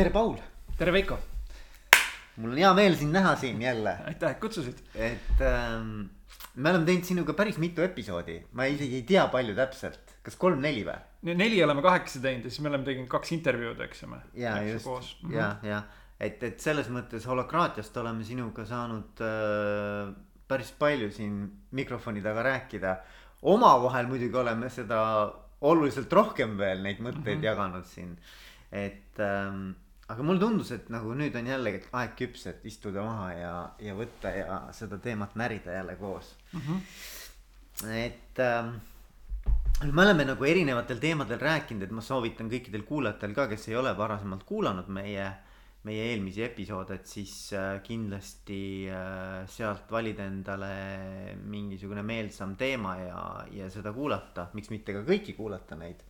tere, Paul. tere, Veiko. mul on hea meel sind näha siin jälle. aitäh, et kutsusid. et ähm, me oleme teinud sinuga päris mitu episoodi, ma isegi ei tea, palju täpselt, kas kolm-neli või? neli oleme kahekesi teinud ja siis me oleme teinud kaks intervjuud, eks ju. ja just, mhm. ja, ja et, et selles mõttes holokraatiast oleme sinuga saanud äh, päris palju siin mikrofoni taga rääkida. omavahel muidugi oleme seda oluliselt rohkem veel neid mõtteid mm -hmm. jaganud siin, et ähm, aga mulle tundus, et nagu nüüd on jällegi aeg küps, et istuda maha ja, ja võtta ja seda teemat närida jälle koos mm. -hmm. et ähm, me oleme nagu erinevatel teemadel rääkinud, et ma soovitan kõikidel kuulajatel ka, kes ei ole varasemalt kuulanud meie, meie eelmisi episoode, et siis äh, kindlasti äh, sealt valida endale mingisugune meelsam teema ja, ja seda kuulata, miks mitte ka kõiki kuulata neid.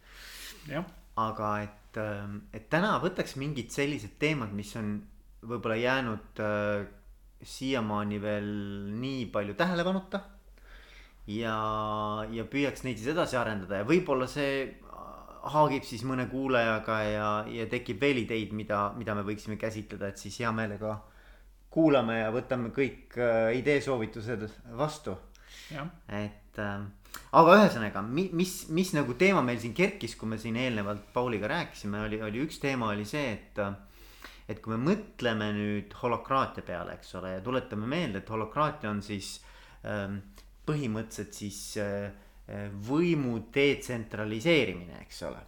aga et et, ähm, et täna võtaks mingid sellised teemad, mis on võib-olla jäänud äh, siiamaani veel nii palju tähelepanuta. ja, ja püüaks neid siis edasi arendada ja võib-olla see haagib siis mõne kuulajaga ja, ja tekib veel ideid, mida, mida me võiksime käsitleda, et siis hea meelega kuulame ja võtame kõik äh, ideesoovitused vastu. et äh, aga ühesõnaga, mis, mis nagu teema meil siin kerkis, kui me siin eelnevalt Pauliga rääkisime, oli, oli üks teema oli see, et. et kui me mõtleme nüüd holokraatia peale, eks ole, ja tuletame meelde, et holokraatia on siis ähm, põhimõtteliselt siis äh, võimu detsentraliseerimine, eks ole.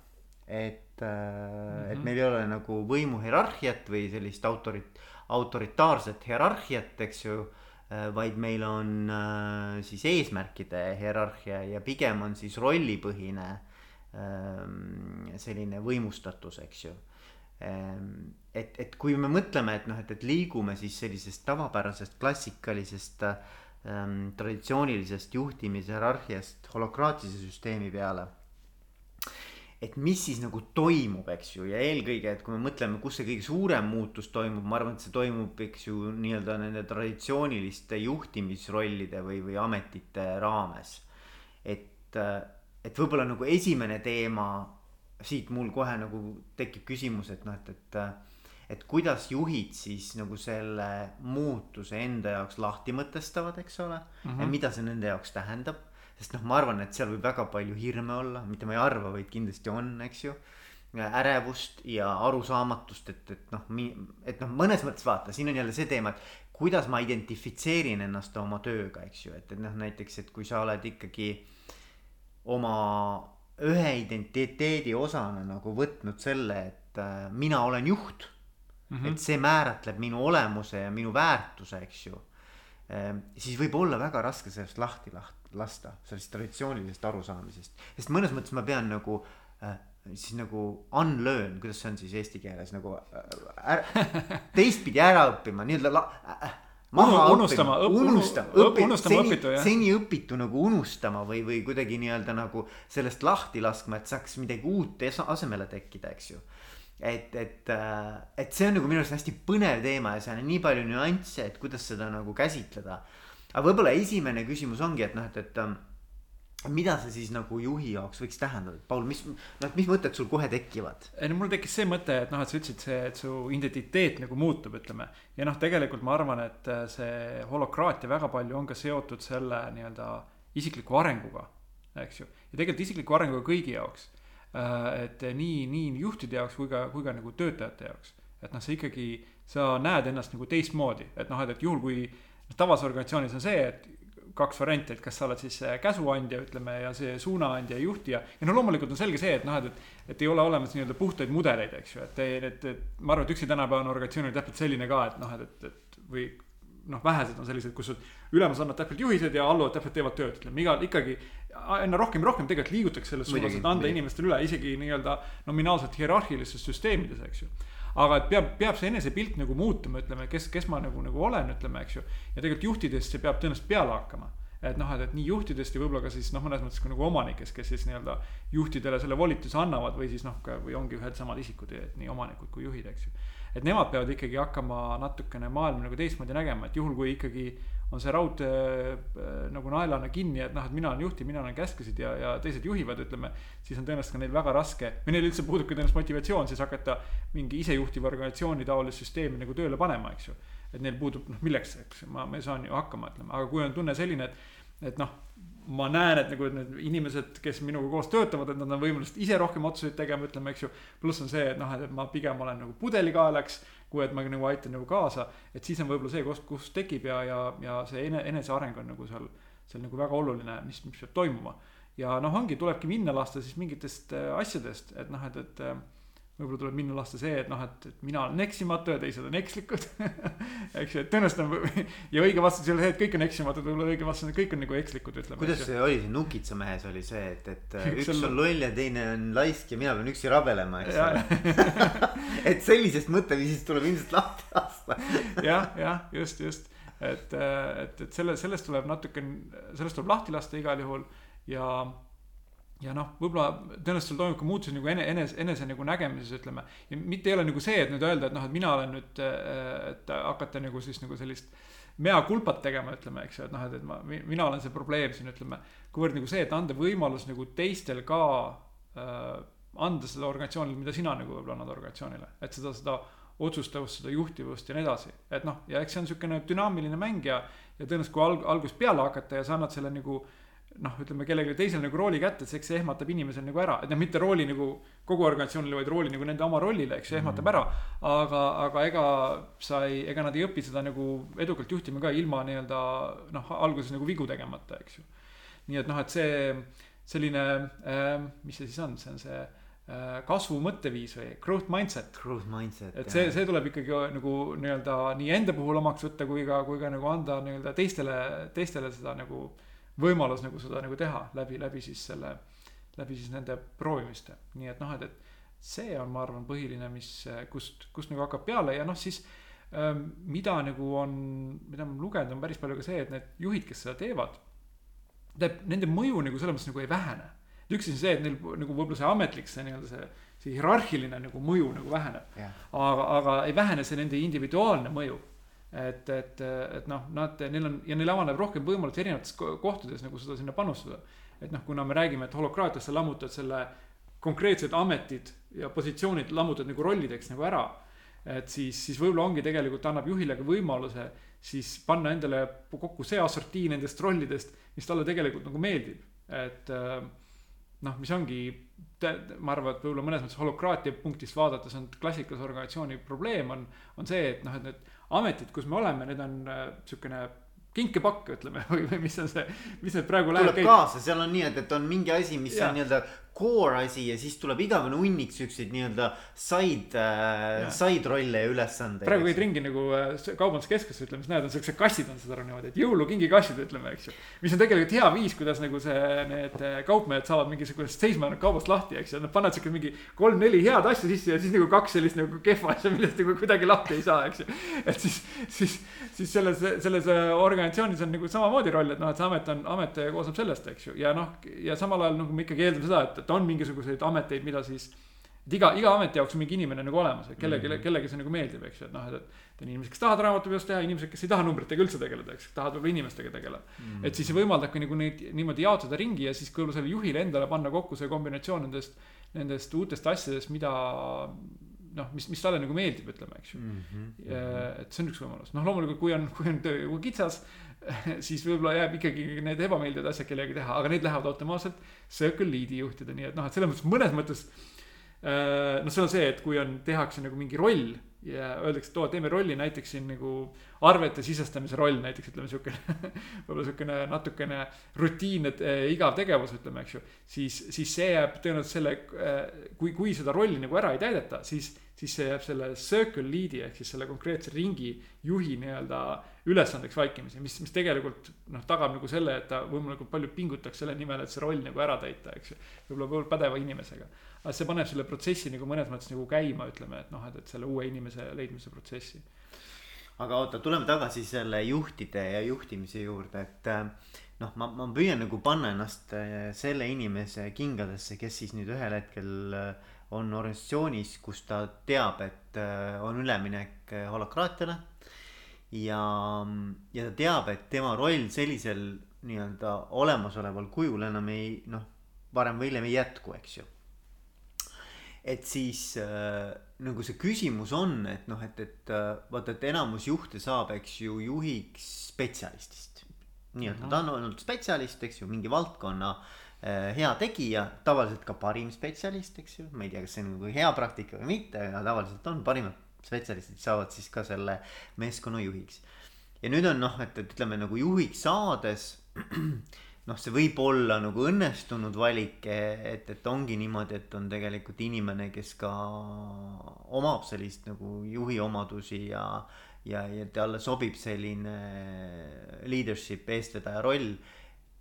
et äh, mm, -hmm. et meil ei ole nagu võimu hierarhiat või sellist autorit-, autoritaarset hierarhiat, eks ju Äh, vaid meil on äh, siis eesmärkide hierarhia ja pigem on siis rollipõhine ähm, selline võimustatus, eks ju. Ähm, et, et kui me mõtleme, et noh, et, et liigume siis sellisest tavapärasest klassikalisest ähm, traditsioonilisest juhtimise hierarhiast holokraatilise süsteemi peale et mis siis nagu toimub, eks ju, ja eelkõige, et kui me mõtleme, kus see kõige suurem muutus toimub, ma arvan, et see toimub, eks ju, nii-öelda nende traditsiooniliste juhtimisrollide või, või ametite raames. et, et võib-olla nagu esimene teema, siit mul kohe nagu tekib küsimus, et noh, et, et et kuidas juhid siis nagu selle muutuse enda jaoks lahti mõtestavad, eks ole mm, -hmm. ja mida see nende jaoks tähendab sest noh, ma arvan, et seal võib väga palju hirme olla, mitte ma ei arva, vaid kindlasti on, eks ju. ärevust ja arusaamatust, et, et noh, et noh, mõnes mõttes vaata, siin on jälle see teema, et kuidas ma identifitseerin ennast oma tööga, eks ju, et, et noh, näiteks, et kui sa oled ikkagi oma ühe identiteedi osana nagu võtnud selle, et äh, mina olen juht mm. -hmm. et see määratleb minu olemuse ja minu väärtuse, eks ju äh,. siis võib olla väga raske sellest lahti lahti lasta sellest traditsioonilisest arusaamisest, sest mõnes mõttes ma pean nagu äh, siis nagu unlearn, kuidas see on siis eesti keeles nagu äh, ära, teistpidi ära õppima, nii-öelda la, äh, maha unustama, unustama, õpi, unustama seni, õpitu, seni õpitu nagu unustama või, või kuidagi nii-öelda nagu sellest lahti laskma, et saaks midagi uut asemele tekkida, eks ju. et, et, äh, et see on nagu minu arust hästi põnev teema ja seal on nii palju nüansse, et kuidas seda nagu käsitleda aga võib-olla esimene küsimus ongi, et noh, et, et ähm, mida see siis nagu juhi jaoks võiks tähendada, et Paul, mis, noh, et mis mõtted sul kohe tekivad? ei no mul tekkis see mõte, et noh, et sa ütlesid see, et su identiteet nagu muutub, ütleme. ja noh, tegelikult ma arvan, et äh, see holokraatia väga palju on ka seotud selle nii-öelda isikliku arenguga, eks ju. ja tegelikult isikliku arenguga kõigi jaoks. Äh, et nii, nii juhtide jaoks kui ka, kui ka nagu töötajate jaoks. et noh, sa ikkagi, sa näed ennast nagu teistmoodi, et noh, et, et juhul kui tavases organisatsioonis on see, et kaks varianti, et kas sa oled siis käsuandja, ütleme, ja see suunaandja ja juhtija. ja no loomulikult on selge see, et noh, et, et, et ei ole olemas nii-öelda puhtaid mudeleid, eks ju, et, et, et ma arvan, et ükski tänapäevane organisatsioon on täpselt selline ka, et noh, et, et, et või noh, vähesed on sellised, kus ülemus annab täpselt juhised ja alluvad täpselt teevad tööd, ütleme igal ikkagi. aina rohkem ja rohkem tegelikult liigutakse selles suunas, et anda inimestele üle isegi nii-öelda nominaalselt hierarhilistes süsteemides, eks ju aga et peab, peab see enesepilt nagu muutuma, ütleme, kes, kes ma nagu, nagu olen, ütleme, eks ju. ja tegelikult juhtides see peab tõenäoliselt peale hakkama. et noh, et, et nii juhtidest ja võib-olla ka siis noh, mõnes mõttes ka nagu omanikest, kes siis nii-öelda juhtidele selle volituse annavad või siis noh, ka või ongi ühed samad isikud, et nii omanikud kui juhid, eks ju. Et nemad peavad ikkagi hakkama natukene maailma nagu teistmoodi nägema, et juhul, kui ikkagi on see raudtee äh, nagu naelana kinni, et noh, et mina olen juht ja mina annan käskusid ja, ja teised juhivad, ütleme. siis on tõenäoliselt ka neil väga raske või neil üldse puudub ka tõenäoliselt motivatsioon siis hakata mingi isejuhtiva organisatsiooni taolist süsteemi nagu tööle panema, eks ju. et neil puudub noh, milleks, eks ma, ma saan ju hakkama, ütleme, aga kui on tunne selline, et, et noh ma näen, et nagu need inimesed, kes minuga koos töötavad, et nad on võimelised ise rohkem otsuseid tegema, ütleme, eks ju. pluss on see, et noh, et ma pigem olen nagu pudelikaelaks, kui et ma nagu aitan nagu kaasa. et siis on võib-olla see koht, kus tekib ja, ja, ja see ene, eneseareng on nagu seal, seal nagu väga oluline, mis, mis peab toimuma. ja noh, ongi, tulebki minna lasta siis mingitest äh, asjadest, et noh, et, et äh, võib-olla tuleb minna lasta see, et noh, et, et mina olen eksimatu ja teised on ekslikud. Eks ju, et tõenäoliselt on ja õige vastus ei ole see, et kõik on eksimatud, võib-olla õige vastus on, et kõik on nagu ekslikud, ütleme. kuidas see oli, see Nukitsa mehes oli see, et, et üks, üks on loll ja teine on laisk ja mina pean üksi rabelema, eks ole. Et sellisest mõtteviisist tuleb ilmselt lahti lasta. Jah, jah, just, just, et, et, et selle, sellest tuleb natuke, sellest tuleb lahti lasta igal juhul ja ja noh, võib-olla tõenäoliselt seal toimub ka muutusi nagu ene, enese, enese nagu nägemises, ütleme. ja mitte ei ole nagu see, et nüüd öelda, et noh, et mina olen nüüd, et hakata nagu siis nagu sellist mea culpat tegema, ütleme, eks ju, et noh, et, et ma, mina olen see probleem siin, ütleme. kuivõrd nagu see, et anda võimalus nagu teistel ka äh, anda seda organisatsioonile, mida sina nagu võib-olla annad organisatsioonile, et seda, seda otsustavust, seda juhtivust ja nii edasi. et noh, ja eks see on niisugune dünaamiline mäng ja, ja tõenäoliselt kui alg-, algusest peale hakata ja sa annad selle nagu äh, noh, ütleme kellelegi teisele nagu rooli kätte, siis eks see ehmatab inimesel nagu ära, et noh, mitte rooli nagu kogu organisatsioonile, vaid rooli nagu nende oma rollile, eks see ehmatab ära. aga, aga ega sa ei, ega nad ei õpi seda nagu edukalt juhtima ka ilma nii-öelda noh, alguses nagu vigu tegemata, eks ju. nii et noh, et see selline äh,, mis see siis on, see on see äh, kasvu mõtteviis või growth mindset. Growth mindset. et see, see tuleb ikkagi nagu nii-öelda nii enda puhul omaks võtta kui ka, kui ka nagu anda nii-öelda teistele, teistele seda nagu võimalus nagu seda nagu teha läbi, läbi siis selle, läbi siis nende proovimiste. nii et noh, et, et see on, ma arvan, põhiline, mis, kust, kust nagu hakkab peale ja noh, siis ähm, mida nagu on, mida ma lugenud, on päris palju ka see, et need juhid, kes seda teevad, tähendab, nende mõju nagu selles mõttes nagu ei vähene. üks on see, et neil nagu võib-olla see ametlik, see nii-öelda see, see hierarhiline nagu mõju nagu väheneb yeah.. aga, aga ei vähene see nende individuaalne mõju et, et, et noh, nad, neil on ja neil avaneb rohkem võimalusi erinevates kohtades nagu seda sinna panustada. et noh, kuna me räägime, et holokraatias sa lammutad selle konkreetsed ametid ja positsioonid lammutad nagu rollideks nagu ära. et siis, siis võib-olla ongi tegelikult annab juhile ka võimaluse siis panna endale kokku see assortii nendest rollidest, mis talle tegelikult nagu meeldib, et noh, mis ongi, ma arvan, et võib-olla mõnes mõttes holokraatia punktist vaadates on klassikalise organisatsiooni probleem on, on see, et noh, et need ametid, kus me oleme, need on äh, siukene kinkepakk, ütleme, või, või mis on see, mis need praegu tuleb läheb, kaasa, seal on nii, et, et on mingi asi, mis ja. on nii-öelda core asi ja siis tuleb igavene hunnik siukseid nii-öelda side äh,, side rolle ja ülesandeid. praegu käid ringi nagu äh, kaubanduskeskuses ütleme, siis näed, on siuksed kassid on aru niimoodi, et jõulukingikassid ütleme, eks ju. mis on tegelikult hea viis, kuidas nagu see, need äh, kaupmehed saavad mingisugusest seisma jäänud kaubast lahti, eks ju, nad panevad siuke mingi kolm-neli head asja sisse ja siis nagu kaks sellist nagu kehva asja, millest nagu kuidagi lahti ei saa, eks ju. et siis, siis, siis selles, selles organisatsioonis on nagu samamoodi roll, et noh, et see amet on, amet koosneb sellest, eks ju, ja noh, ja samal ajal nagu me ikkagi eeldame seda, et et on mingisuguseid ameteid, mida siis. et iga, iga ameti jaoks on mingi inimene nagu olemas, et kellelegi mm, -hmm. kellelegi see nagu meeldib, eks ju, et noh, et, et. on inimesed, kes tahavad raamatupidamist teha, inimesed, kes ei taha numbritega üldse tegeleda, eks, tahavad võib-olla inimestega tegeleda mm. -hmm. et siis see võimaldabki nagu neid niimoodi jaotada ringi ja siis võib-olla sellele juhile endale panna kokku see kombinatsioon nendest. Nendest uutest asjadest, mida noh, mis, mis talle nagu meeldib, ütleme, eks ju mm. -hmm. et see on üks võimalus, noh, loomulikult, kui on, kui on töö kitsas, siis võib-olla jääb ikkagi need ebameeldivad asjad kellelegi teha, aga need lähevad automaatselt circle lead'i juhtida, nii et noh, et selles mõttes mõnes mõttes. noh, see on see, et kui on, tehakse nagu mingi roll ja öeldakse, et oo, teeme rolli näiteks siin nagu arvete sisestamise roll näiteks ütleme siukene võib-olla siukene natukene rutiinne äh, igav tegevus, ütleme, eks ju. siis, siis see jääb tõenäoliselt selle äh,, kui, kui seda rolli nagu ära ei täideta, siis, siis see jääb selle circle lead'i ehk siis selle konkreetse ringi juhi nii-öelda ülesandeks vaikimisi, mis, mis tegelikult noh, tagab nagu selle, et ta võimalikult palju pingutaks selle nimel, et see roll nagu ära täita, eks ju. võib-olla, pädeva inimesega. aga see paneb selle protsessi nagu mõnes mõttes nagu käima, ütleme, et noh, et, et selle uue inimese leidmise protsessi. aga oota, tuleme tagasi selle juhtide ja juhtimise juurde, et äh, noh, ma, ma püüan nagu panna ennast äh, selle inimese kingadesse, kes siis nüüd ühel hetkel äh, on organisatsioonis, kus ta teab, et on üleminek holokraatiale. ja, ja ta teab, et tema roll sellisel nii-öelda olemasoleval kujul enam ei noh, varem või hiljem ei jätku, eks ju et siis äh, nagu see küsimus on, et noh, et, et äh, vaata, et enamus juhte saab, eks ju, juhiks spetsialistist. nii-öelda ta on olnud spetsialist, eks ju, mingi valdkonna äh, hea tegija, tavaliselt ka parim spetsialist, eks ju, ma ei tea, kas see on nagu hea praktika või mitte, aga tavaliselt on parimad spetsialistid saavad siis ka selle meeskonna juhiks. ja nüüd on noh, et, et ütleme nagu juhiks saades noh, see võib olla nagu õnnestunud valik, et, et ongi niimoodi, et on tegelikult inimene, kes ka omab sellist nagu juhi omadusi ja. ja, ja talle sobib selline leadership, eestvedaja roll.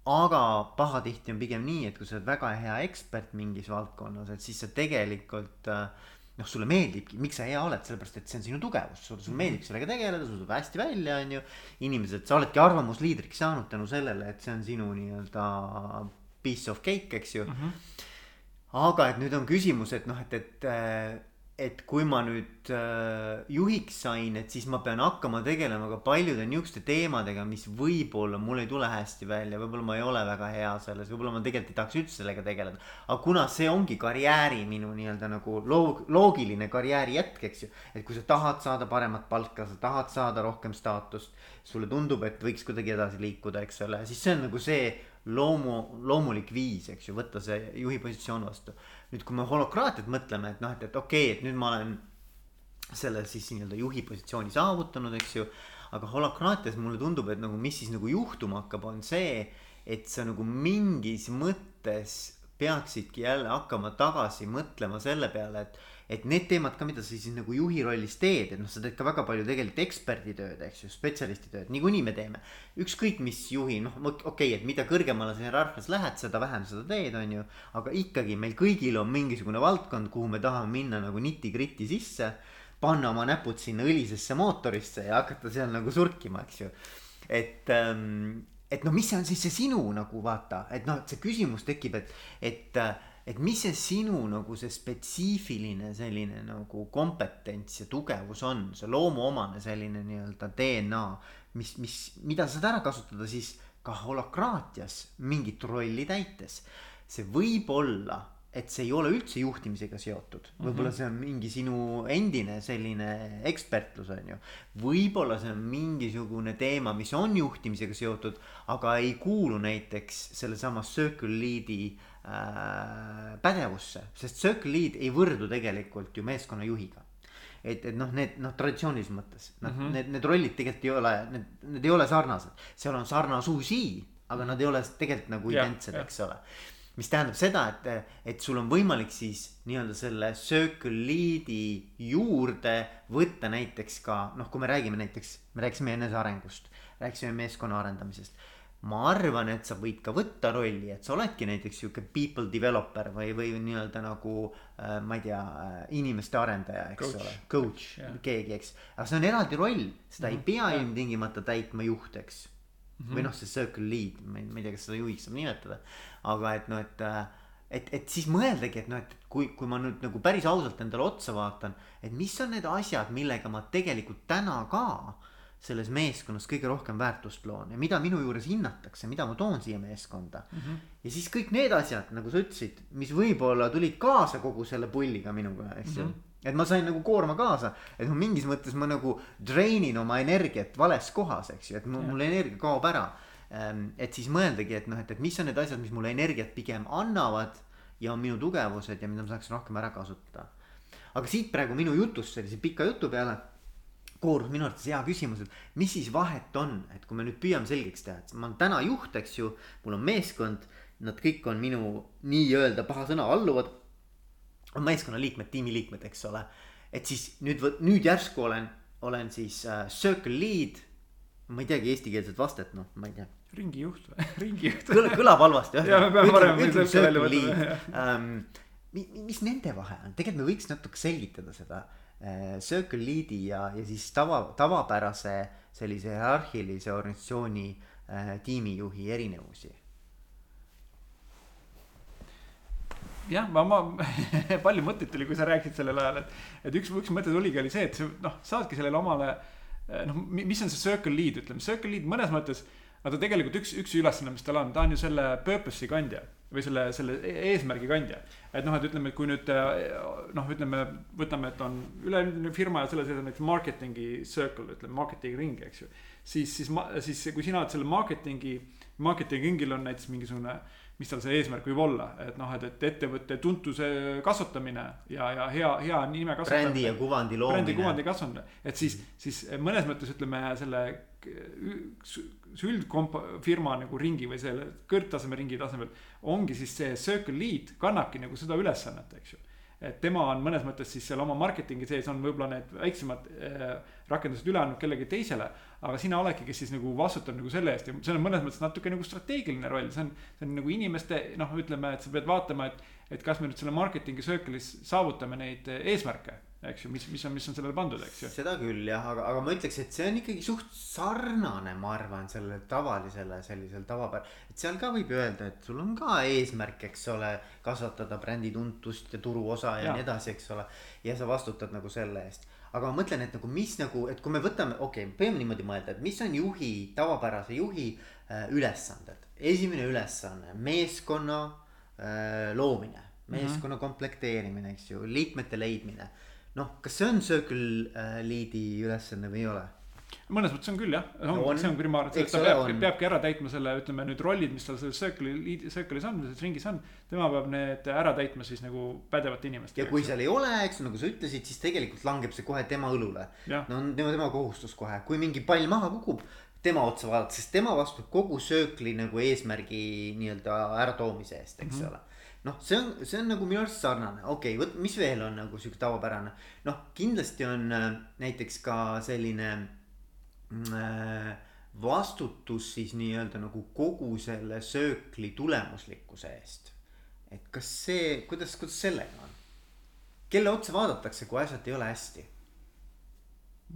Aga pahatihti on pigem nii, et kui sa oled väga hea ekspert mingis valdkonnas, et siis sa tegelikult äh, noh, sulle meeldibki, miks sa hea oled, sellepärast et see on sinu tugevus, sulle, sulle meeldib sellega tegeleda, sul tuleb hästi välja, on ju. inimesed, sa oledki arvamusliidriks saanud tänu sellele, et see on sinu nii-öelda piece of cake, eks ju mm. -hmm. aga et nüüd on küsimus, et noh, et, et et kui ma nüüd äh, juhiks sain, et siis ma pean hakkama tegelema ka paljude niisuguste teemadega, mis võib-olla mul ei tule hästi välja, võib-olla ma ei ole väga hea selles, võib-olla ma tegelikult ei tahaks üldse sellega tegeleda. aga kuna see ongi karjääri minu nii-öelda nagu loog-, loogiline karjääri jätk, eks ju. et kui sa tahad saada paremat palka, sa tahad saada rohkem staatust, sulle tundub, et võiks kuidagi edasi liikuda, eks ole, siis see on nagu see loomu, loomulik viis, eks ju, võtta see juhi positsioon vastu nüüd, kui me holokraatiat mõtleme, et noh, et, et okei okay,, et nüüd ma olen selle siis nii-öelda juhi positsiooni saavutanud, eks ju. aga holokraatias mulle tundub, et nagu mis siis nagu juhtuma hakkab, on see, et sa nagu mingis mõttes peaksidki jälle hakkama tagasi mõtlema selle peale, et et need teemad ka, mida sa siis nagu juhi rollis teed, et noh, sa teed ka väga palju tegelikult eksperditööd, eks ju, spetsialistitööd, niikuinii me teeme. ükskõik mis juhi, noh, okei okay,, et mida kõrgemale sa hierarhias lähed, seda vähem seda teed, on ju. aga ikkagi meil kõigil on mingisugune valdkond, kuhu me tahame minna nagu niti-kriti sisse. panna oma näpud sinna õlisesse mootorisse ja hakata seal nagu surkima, eks ju. et ähm, et noh, mis on siis see sinu nagu vaata, et noh, et see küsimus tekib, et, et et mis see sinu nagu see spetsiifiline selline nagu kompetents ja tugevus on, see loomuomane selline nii-öelda DNA, mis, mis, mida sa saad ära kasutada siis ka holokraatias mingit rolli täites. see võib olla et see ei ole üldse juhtimisega seotud, võib-olla mhm. see on mingi sinu endine selline ekspertlus on ju. võib-olla see on mingisugune teema, mis on juhtimisega seotud, aga ei kuulu näiteks sellesama Circle Lead'i äh, pädevusse, sest Circle Lead ei võrdu tegelikult ju meeskonna juhiga et, et noh, need noh, traditsioonilises mõttes noh mm -hmm., need, need rollid tegelikult ei ole, need, need ei ole sarnased, seal on sarnasusi, aga nad ei ole tegelikult nagu identsed, eks ole mis tähendab seda, et, et sul on võimalik siis nii-öelda selle circle lead'i juurde võtta näiteks ka noh, kui me räägime näiteks, me rääkisime enesearengust, rääkisime meeskonna arendamisest. Ma arvan, et sa võid ka võtta rolli, et sa oledki näiteks sihuke people developer või, või nii-öelda nagu äh, ma ei tea, äh, inimeste arendaja, eks coach. ole, coach yeah., keegi, eks. aga see on eraldi roll, seda mm -hmm. ei pea ilmtingimata täitma juht, eks mm. -hmm. või noh, see circle lead, ma ei, tea, kas seda juhiks saab nimetada aga et noh, et äh, et, et siis mõeldagi, et noh, et kui, kui ma nüüd nagu päris ausalt endale otsa vaatan, et mis on need asjad, millega ma tegelikult täna ka selles meeskonnas kõige rohkem väärtust loon ja mida minu juures hinnatakse, mida ma toon siia meeskonda mm. -hmm. ja siis kõik need asjad, nagu sa ütlesid, mis võib-olla tulid kaasa kogu selle pulliga minuga, eks ju mm -hmm et ma sain nagu koorma kaasa, et noh, mingis mõttes ma nagu drain in oma energiat vales kohas, eks ju, et mul energia kaob ära Ehm, et siis mõeldagi, et noh, et, et mis on need asjad, mis mulle energiat pigem annavad ja on minu tugevused ja mida ma saaks rohkem ära kasutada. aga siit praegu minu jutust sellise pika jutu peale koorus minu arvates hea küsimus, et mis siis vahet on, et kui me nüüd püüame selgeks teha, et ma olen täna juht, eks ju, mul on meeskond, nad kõik on minu nii-öelda paha sõna alluvad. on meeskonnaliikmed, tiimiliikmed, eks ole. et siis nüüd, nüüd järsku olen, olen siis äh, circle lead. ma ei teagi eestikeelset vastet, noh, ma ei tea ringijuht või ringijuht kõlab, kõlab halvasti jah. Um, mis nende vahe on, tegelikult me võiks natuke selgitada seda. Äh, Circle Leadi ja, ja siis tava, tavapärase sellise hierarhilise organisatsiooni äh, tiimijuhi erinevusi? jah, ma, ma palju mõtteid tuli, kui sa rääkisid sellel ajal, et, et üks, üks mõte tuligi, oli see, et noh, saadki sellele omale eh, noh, mis on see circle lead, ütleme, circle lead mõnes mõttes, aga tegelikult üks, üks ülesanne, mis tal on, ta on ju selle purpose'i kandja või selle, selle e-, eesmärgi kandja. et noh, et ütleme, et kui nüüd eh, noh, ütleme, võtame, et on üleüldine firma ja selle sees on näiteks marketing'i circle, ütleme marketing'i ring, eks ju. siis, siis, siis kui sina oled selle marketing'i, marketing'i ringil on näiteks mingisugune äh, mis tal see eesmärk võib olla, et noh, et, et ettevõtte tuntuse kasvatamine ja, ja hea, hea nime kasvatamine. brändi ja kuvandi loomine. brändi kuvandi kasvatamine, et siis, siis mõnes mõttes ütleme selle üldkomp-, firma nagu ringi või selle kõrgtaseme ringi tasemel ongi siis see circle lead kannabki nagu seda ülesannet, eks ju et tema on mõnes mõttes siis seal oma marketingi sees on võib-olla need väiksemad äh, rakendused üle andnud kellelegi teisele. aga sina oledki, kes siis nagu vastutab nagu selle eest ja see on mõnes mõttes natuke nagu strateegiline roll, see on, see on nagu inimeste noh, ütleme, et sa pead vaatama, et, et kas me nüüd selle marketingi circle'is saavutame neid eesmärke eks ju, mis, mis on, mis on sellele pandud, eks ju. seda küll jah, aga, aga ma ütleks, et see on ikkagi suht sarnane, ma arvan, sellele tavalisele sellisel tavapär-. et seal ka võib öelda, et sul on ka eesmärk, eks ole, kasvatada brändi tuntust ja turuosa ja, ja nii edasi, eks ole. ja sa vastutad nagu selle eest. aga ma mõtlen, et nagu mis nagu, et kui me võtame, okei okay,, võime niimoodi mõelda, et mis on juhi, tavapärase juhi äh, ülesanded. esimene ülesanne, meeskonna äh, loomine, mhm. meeskonna mm -hmm. komplekteerimine, eks ju, liikmete leidmine noh, kas see on Circle äh, Leadi ülesanne või ei ole? mõnes mõttes on küll jah, on, see on primaarne, ta peabki, peabki ära täitma selle, ütleme nüüd rollid, mis tal selles Circle'i, Circle'is on, selles ringis on. tema peab need ära täitma siis nagu pädevate inimestega. ja kui seal ei ole, eks nagu sa ütlesid, siis tegelikult langeb see kohe tema õlule. no on tema, tema kohustus kohe, kui mingi pall maha kukub, tema otsa vaadata, sest tema vastutab kogu Circle'i nagu eesmärgi nii-öelda äratoomise eest, eks mm -hmm. ole noh, see on, see on nagu minu arust sarnane, okei okay,, vot mis veel on nagu sihuke tavapärane. noh, kindlasti on äh, näiteks ka selline mm, äh, vastutus siis nii-öelda nagu kogu selle söökli tulemuslikkuse eest. et kas see, kuidas, kuidas sellega on? kelle otsa vaadatakse, kui asjad ei ole hästi?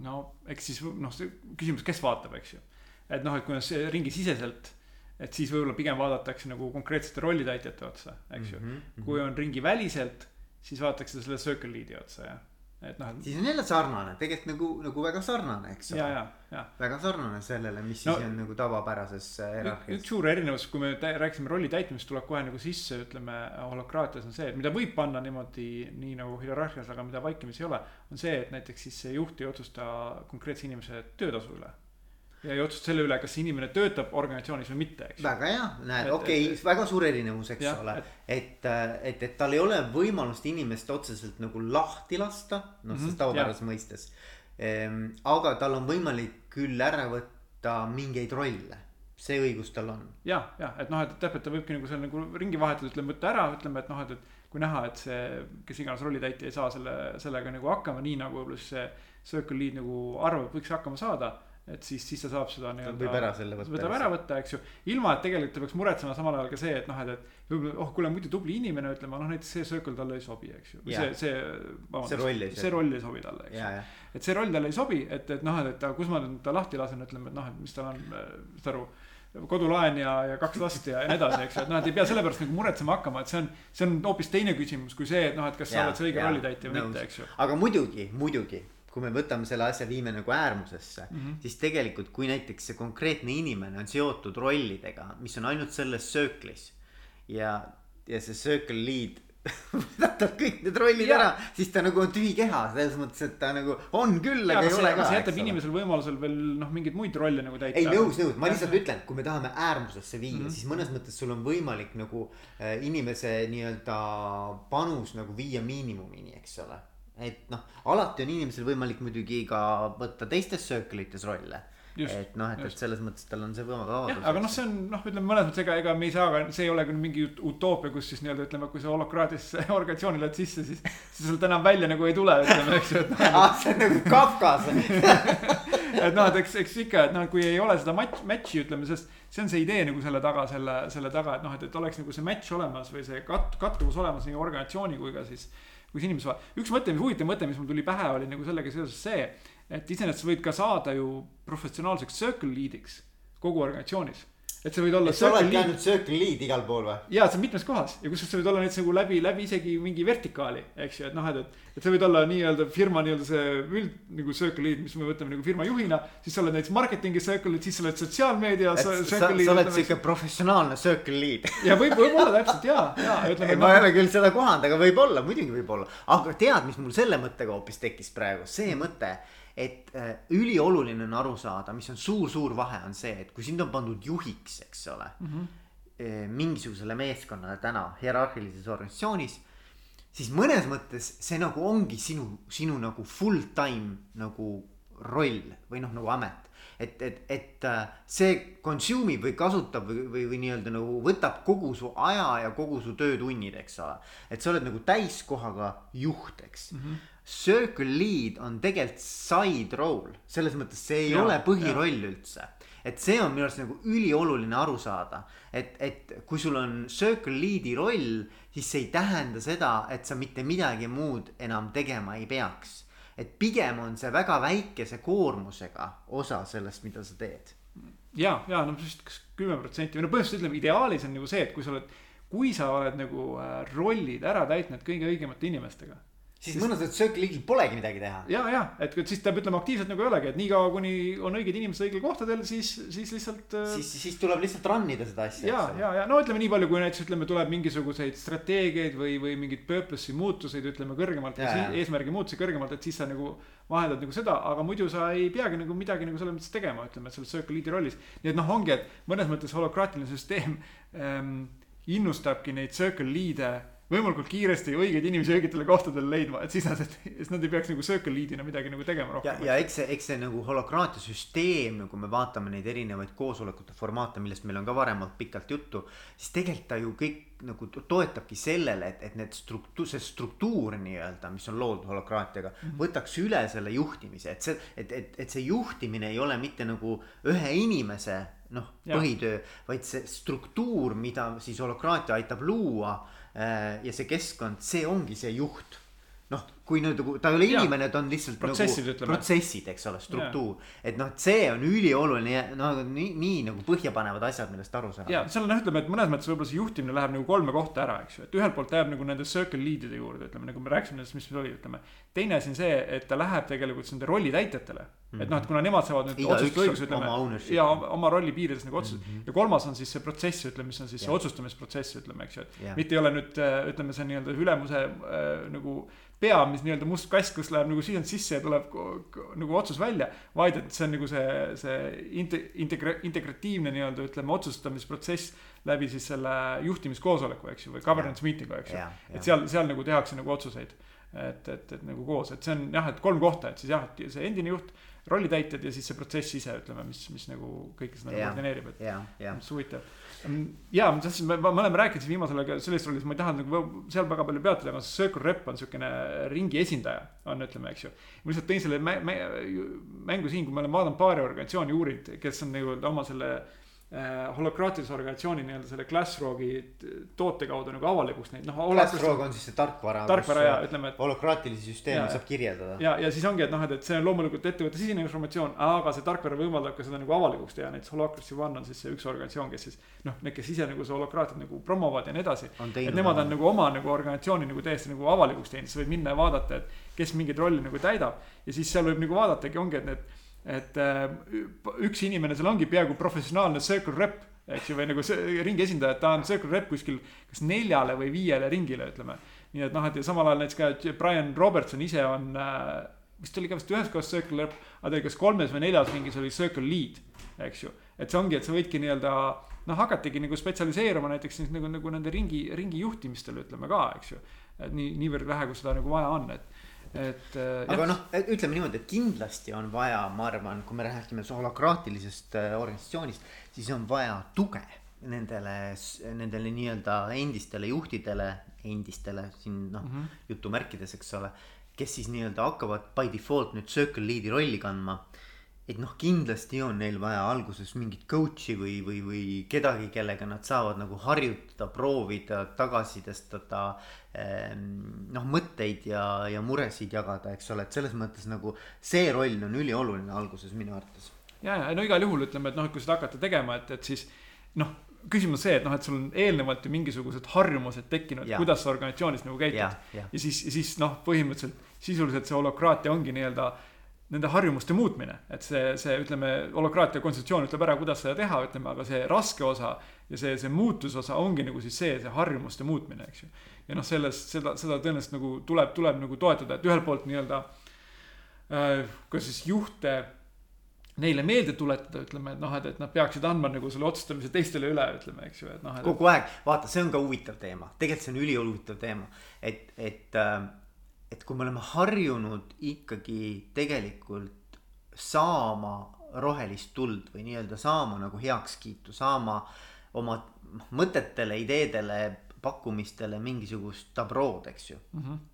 no eks siis noh, see küsimus, kes vaatab, eks ju. et noh, et kui on see ringisiseselt et siis võib-olla pigem vaadatakse nagu konkreetsete rollitäitjate otsa, eks ju mm. -hmm. kui on ringiväliselt, siis vaadatakse selle circle lead'i otsa, jah. et noh. siis on jälle sarnane, tegelikult nagu, nagu väga sarnane, eks ole. väga sarnane sellele, mis no, siis on nagu tavapärases hierarhias. üks suur erinevus, kui me rääkisime rolli täitmisest, tuleb kohe nagu sisse, ütleme holokraatias on see, et mida võib panna niimoodi, nii nagu hierarhias, aga mida vaikimisi ei ole. on see, et näiteks siis see juht ei otsusta konkreetse inimese töötasu üle ja ei otsusta selle üle, kas inimene töötab organisatsioonis või mitte, eks. väga hea, näed, okei okay,, väga suur erinevus, eks ja, ole. et, et, et tal ei ole võimalust inimest otseselt nagu lahti lasta, noh -hmm, selles tavapärases mõistes ehm,. aga tal on võimalik küll ära võtta mingeid rolle see õigus tal on. ja, ja et noh, et täpselt ta võibki nagu seal nagu ringi vahetada, ütleme võtta ära, ütleme, et noh, et, et kui näha, et see, kes iganes rollitäitja ei saa selle, sellega nagu hakkama, nii nagu võib-olla siis see circle lead nagu arvab, võiks hakkama saada et siis, siis ta saab seda nii-öelda. võib ära selle võtta. võtab ära võtta, eks ju, ilma et tegelikult ta peaks muretsema samal ajal ka see, et noh, et, et võib-olla, oh kuule, muidu tubli inimene, ütleme, noh näiteks see circle talle ei sobi, eks ju. see, see, see roll ei sobi. see roll ei sobi talle, eks ju. et see roll talle ei sobi, et, et noh, et, et kus ma nüüd ta lahti lasen, ütleme, et noh, et mis tal on, saad aru kodulaen ja, ja kaks last ja, ja nii edasi, eks ju, et noh, et ei pea selle pärast nagu muretsema hakkama, et see on, see on hoopis teine küsimus kui see, et noh, et kas ja, sa oled see õige rollitäitja või mitte, eks ju. aga muidugi, muidugi kui me võtame selle asja, viime nagu äärmusesse mm, -hmm. siis tegelikult, kui näiteks see konkreetne inimene on seotud rollidega, mis on ainult selles sööklis ja, ja see circle lead võtab kõik need rollid ja. ära, siis ta nagu on tühi keha, selles mõttes, et ta nagu on küll, aga ei ole ka. see jätab inimesel võimalusel veel noh, mingeid muid rolle nagu täita. ei nõus, nõus, ma lihtsalt ütlen, kui me tahame äärmusesse viia mm, -hmm. siis mõnes mõttes sul on võimalik nagu äh, inimese nii-öelda panus nagu viia miinimumini, eks ole et noh, alati on inimesel võimalik muidugi ka võtta teistes circle ites rolle. et noh, et, et selles mõttes tal on see vabadus. aga noh, see on noh, ütleme mõnes mõttes ega, ega me ei saa ka, see ei ole küll mingi utoopia, kus siis nii-öelda ütleme, kui sa holokraatisse organisatsiooni lähed sisse, siis. siis sealt enam välja nagu ei tule, ütleme, eks ju, et noh. ah, see on nagu Kafkas et noh, et eks, eks ikka, et noh, kui ei ole seda match, match'i ütleme, sest see on see idee nagu selle taga, selle, selle taga, et noh, et, et oleks nagu see match olemas või see kat-, kattuvus olemas nii organisatsiooni kui ka siis kuidas vaatavad. üks mõte, mis huvitav mõte, mis mul tuli pähe, oli nagu sellega seoses see, et iseenesest sa võid ka saada ju professionaalseks circle lead'iks kogu organisatsioonis et sa võid olla. sa oledki ainult circle lead igal pool või? jaa, see on mitmes kohas ja kusjuures sa võid olla näiteks nagu läbi, läbi isegi mingi vertikaali, eks ju, et noh, et, et. et sa võid olla nii-öelda firma nii-öelda see üld nagu circle lead, mis me võtame nagu firma juhina. siis sa oled näiteks marketing'i circle lead, siis sa oled sotsiaalmeedia. sa, sa oled siuke professionaalne circle lead. ja võib, võib-olla täpselt ja, ja ütleme. ma ei ole küll seda kohanud, aga võib-olla, muidugi võib-olla. aga tead, mis mul selle mõttega hoopis tekkis praegu, see mõte et äh, ülioluline on aru saada, mis on suur-suur vahe, on see, et kui sind on pandud juhiks, eks ole mm. -hmm. mingisugusele meeskonnale täna hierarhilises organisatsioonis. siis mõnes mõttes see nagu ongi sinu, sinu nagu full time nagu roll või noh, nagu amet et, et, et äh, see consume ib või kasutab või, või, või nii-öelda nagu võtab kogu su aja ja kogu su töötunnid, eks ole. et sa oled nagu täiskohaga juht, eks mm. -hmm Circle lead on tegelikult side role, selles mõttes see ei ja, ole põhiroll ja. üldse. et see on minu arust nagu ülioluline aru saada, et, et kui sul on circle lead'i roll, siis see ei tähenda seda, et sa mitte midagi muud enam tegema ei peaks. et pigem on see väga väikese koormusega osa sellest, mida sa teed. ja, ja no vist kas kümme protsenti või no põhimõtteliselt ütleme ideaalis on nagu see, et kui sa oled, kui sa oled nagu äh, rollid ära täitnud kõige õigemate inimestega siis mõttes Circle League'il polegi midagi teha. ja, ja et siis peab ütlema aktiivselt nagu ei olegi, et niikaua kuni on õiged inimesed õigel kohtadel, siis, siis lihtsalt. Äh, siis, siis tuleb lihtsalt run ida seda asja. ja, ja, ja no ütleme nii palju, kui näiteks ütleme, tuleb mingisuguseid strateegiaid või, või mingeid purpose'i muutuseid, ütleme kõrgemalt, eesmärgi muutusi kõrgemalt, et siis sa nagu vahendad nagu seda, aga muidu sa ei peagi nagu midagi nagu selles mõttes tegema, ütleme, selles Circle Leade'i rollis. nii et noh, ongi, et mõnes mõttes holokraatiline süsteem ähm, innustabki neid Circle Lead'e võimalikult kiiresti õigeid inimesi õigetele kohtadele leidma, et siis nad, siis nad ei peaks nagu circle lead'ina midagi nagu tegema rohkem. ja, ja eks see, eks see nagu holokraatia süsteem, nagu me vaatame neid erinevaid koosolekute formaate, millest meil on ka varem olnud pikalt juttu. siis tegelikult ta ju kõik nagu toetabki sellele, et, et need struktuur, see struktuur nii-öelda, mis on loodud holokraatiaga mm, -hmm. võtaks üle selle juhtimise, et see, et, et, et see juhtimine ei ole mitte nagu ühe inimese noh, põhitöö, vaid see struktuur, mida siis holokraatia aitab luua ja see keskkond, see ongi see juht noh, kui nüüd nagu ta ei ole inimene, ta on lihtsalt protsessid, nagu protsessid, eks ole, struktuur. et noh, et see on ülioluline, no nii, nii nagu põhjapanevad asjad, millest aru saada. ja seal noh, ütleme, et mõnes mõttes võib-olla see juhtimine läheb nagu kolme kohta ära, eks ju, et ühelt poolt ta jääb nagu nende circle lead'ide juurde, ütleme nagu me rääkisime nendest, mis meil oli, ütleme. Teine asi on see, et ta läheb tegelikult nende rollitäitjatele mm. -hmm. et noh, et kuna nemad saavad nüüd otsustusõiguse, ütleme. ja oma rolli piirides nagu otsused mm -hmm. ja kolmas on siis see protsess, ütleme, mis on siis yeah. see otsustamisprotsess, ütleme, eks ju, et yeah. mitte ei ole nüüd ütleme, see nii-öelda ülemuse äh, nagu pea, mis nii-öelda must kast, kus läheb nagu sisend sisse ja tuleb nagu otsus välja. vaid et see on nagu see, see inte-, integra-, integratiivne nii-öelda ütleme otsustamisprotsess läbi siis selle juhtimiskoosoleku, eks ju, või governance meeting'u, eks ju. et seal, seal nagu tehakse nagu otsuseid. Et, et, et nagu koos, et see on jah, et kolm kohta, et siis jah, et see endine juht, rollitäitjad ja siis see protsess ise, ütleme, mis, mis nagu kõike seda nagu koordineerib, et. mis huvitav ja ma tahtsin, me oleme rääkinud siin viimasel ajal sellest rollist, ma ei taha nagu seal väga palju peatuda, aga Circle Rep on siukene ringi esindaja on, ütleme, eks ju. ma lihtsalt tõin selle mängu siin, kui me oleme vaadanud paari organisatsiooni uurinud, kes on nii-öelda oma selle holokraatilise organisatsiooni nii-öelda selle Glassrogi toote kaudu nagu avalikuks neid noh. Glassrog on siis see tarkvara. tarkvara ja ütleme, et. holokraatilisi süsteeme saab kirjeldada. ja, ja siis ongi, et noh, et, et see on loomulikult ettevõtte sisene informatsioon, aga see tarkvara võimaldab ka seda nagu avalikuks teha, näiteks Holacracy One on siis see üks organisatsioon, kes siis. noh, need, kes ise nagu seda holokraatiat nagu promovad ja nii edasi. et nemad on nagu oma nagu organisatsiooni nagu täiesti nagu avalikuks teinud, sa võid minna ja vaadata, et kes mingeid rolle nagu täidab. ja siis seal võib nagu vaadatagi, ongi, et need et äh, üks inimene seal ongi peaaegu professionaalne circle rep, eks ju, või nagu see ringi esindaja, et ta on circle rep kuskil kas neljale või viiele ringile, ütleme. nii et noh, et ja samal ajal näiteks ka Brian Robertson ise on äh, vist oli ka vist ühes kohas circle rep, aga ta oli kas kolmes või neljas ringis oli circle lead, eks ju. et see ongi, et sa võidki nii-öelda noh, hakatigi nagu spetsialiseeruma näiteks nagu, nagu nende ringi, ringi juhtimistele ütleme ka, eks ju. et nii, niivõrd vähe, kui seda nagu vaja on, et et äh,. aga noh, ütleme niimoodi, et kindlasti on vaja, ma arvan, kui me räägime holokraatilisest äh, organisatsioonist, siis on vaja tuge nendele, nendele nii-öelda endistele juhtidele, endistele siin noh mm -hmm. jutumärkides, eks ole. kes siis nii-öelda hakkavad by default nüüd circle lead'i rolli kandma. Et noh, kindlasti on neil vaja alguses mingit coach'i või, või, või kedagi, kellega nad saavad nagu harjutada, proovida, tagasisidestada ehm,. noh, mõtteid ja, ja muresid jagada, eks ole, et selles mõttes nagu see roll on ülioluline alguses minu arvates. ja, ja no igal juhul ütleme, et noh, et kui seda hakata tegema, et, et siis noh küsimus see, et noh, et sul on eelnevalt ju mingisugused harjumused tekkinud, kuidas sa organisatsioonis nagu käitud. Ja, ja. ja siis, siis noh, põhimõtteliselt sisuliselt see holokraatia ongi nii-öelda nende harjumuste muutmine, et see, see ütleme, holokraatia kontseptsioon ütleb ära, kuidas seda teha, ütleme, aga see raske osa ja see, see muutusosa ongi nagu siis see, see harjumuste muutmine, eks ju. ja noh, sellest, seda, seda tõenäoliselt nagu tuleb, tuleb nagu toetada, et ühelt poolt nii-öelda äh,, kas siis juhte neile meelde tuletada, ütleme, et noh, et, et nad peaksid andma nagu selle otsustamise teistele üle, ütleme, eks ju, et noh. kogu aeg, vaata, see on ka huvitav teema, tegelikult see on ülihuvitav teema, et, et äh, et kui me oleme harjunud ikkagi tegelikult saama rohelist tuld või nii-öelda saama nagu heakskiitu, saama oma mõtetele, ideedele, pakkumistele mingisugust tabrood, eks ju mm. -hmm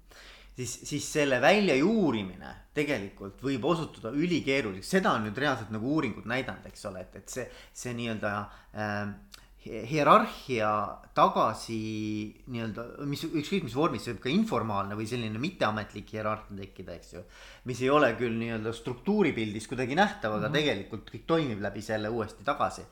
siis, siis selle väljajuurimine tegelikult võib osutuda ülikeeruliseks, seda on nüüd reaalselt nagu uuringud näidanud, eks ole, et, et see, see nii-öelda äh, hierarhia tagasi nii-öelda, mis ükskõik mis vormis, see võib ka informaalne või selline mitteametlik hierarhia tekkida, eks ju. mis ei ole küll nii-öelda struktuuripildis kuidagi nähtav, aga mm -hmm. tegelikult kõik toimib läbi selle uuesti tagasi.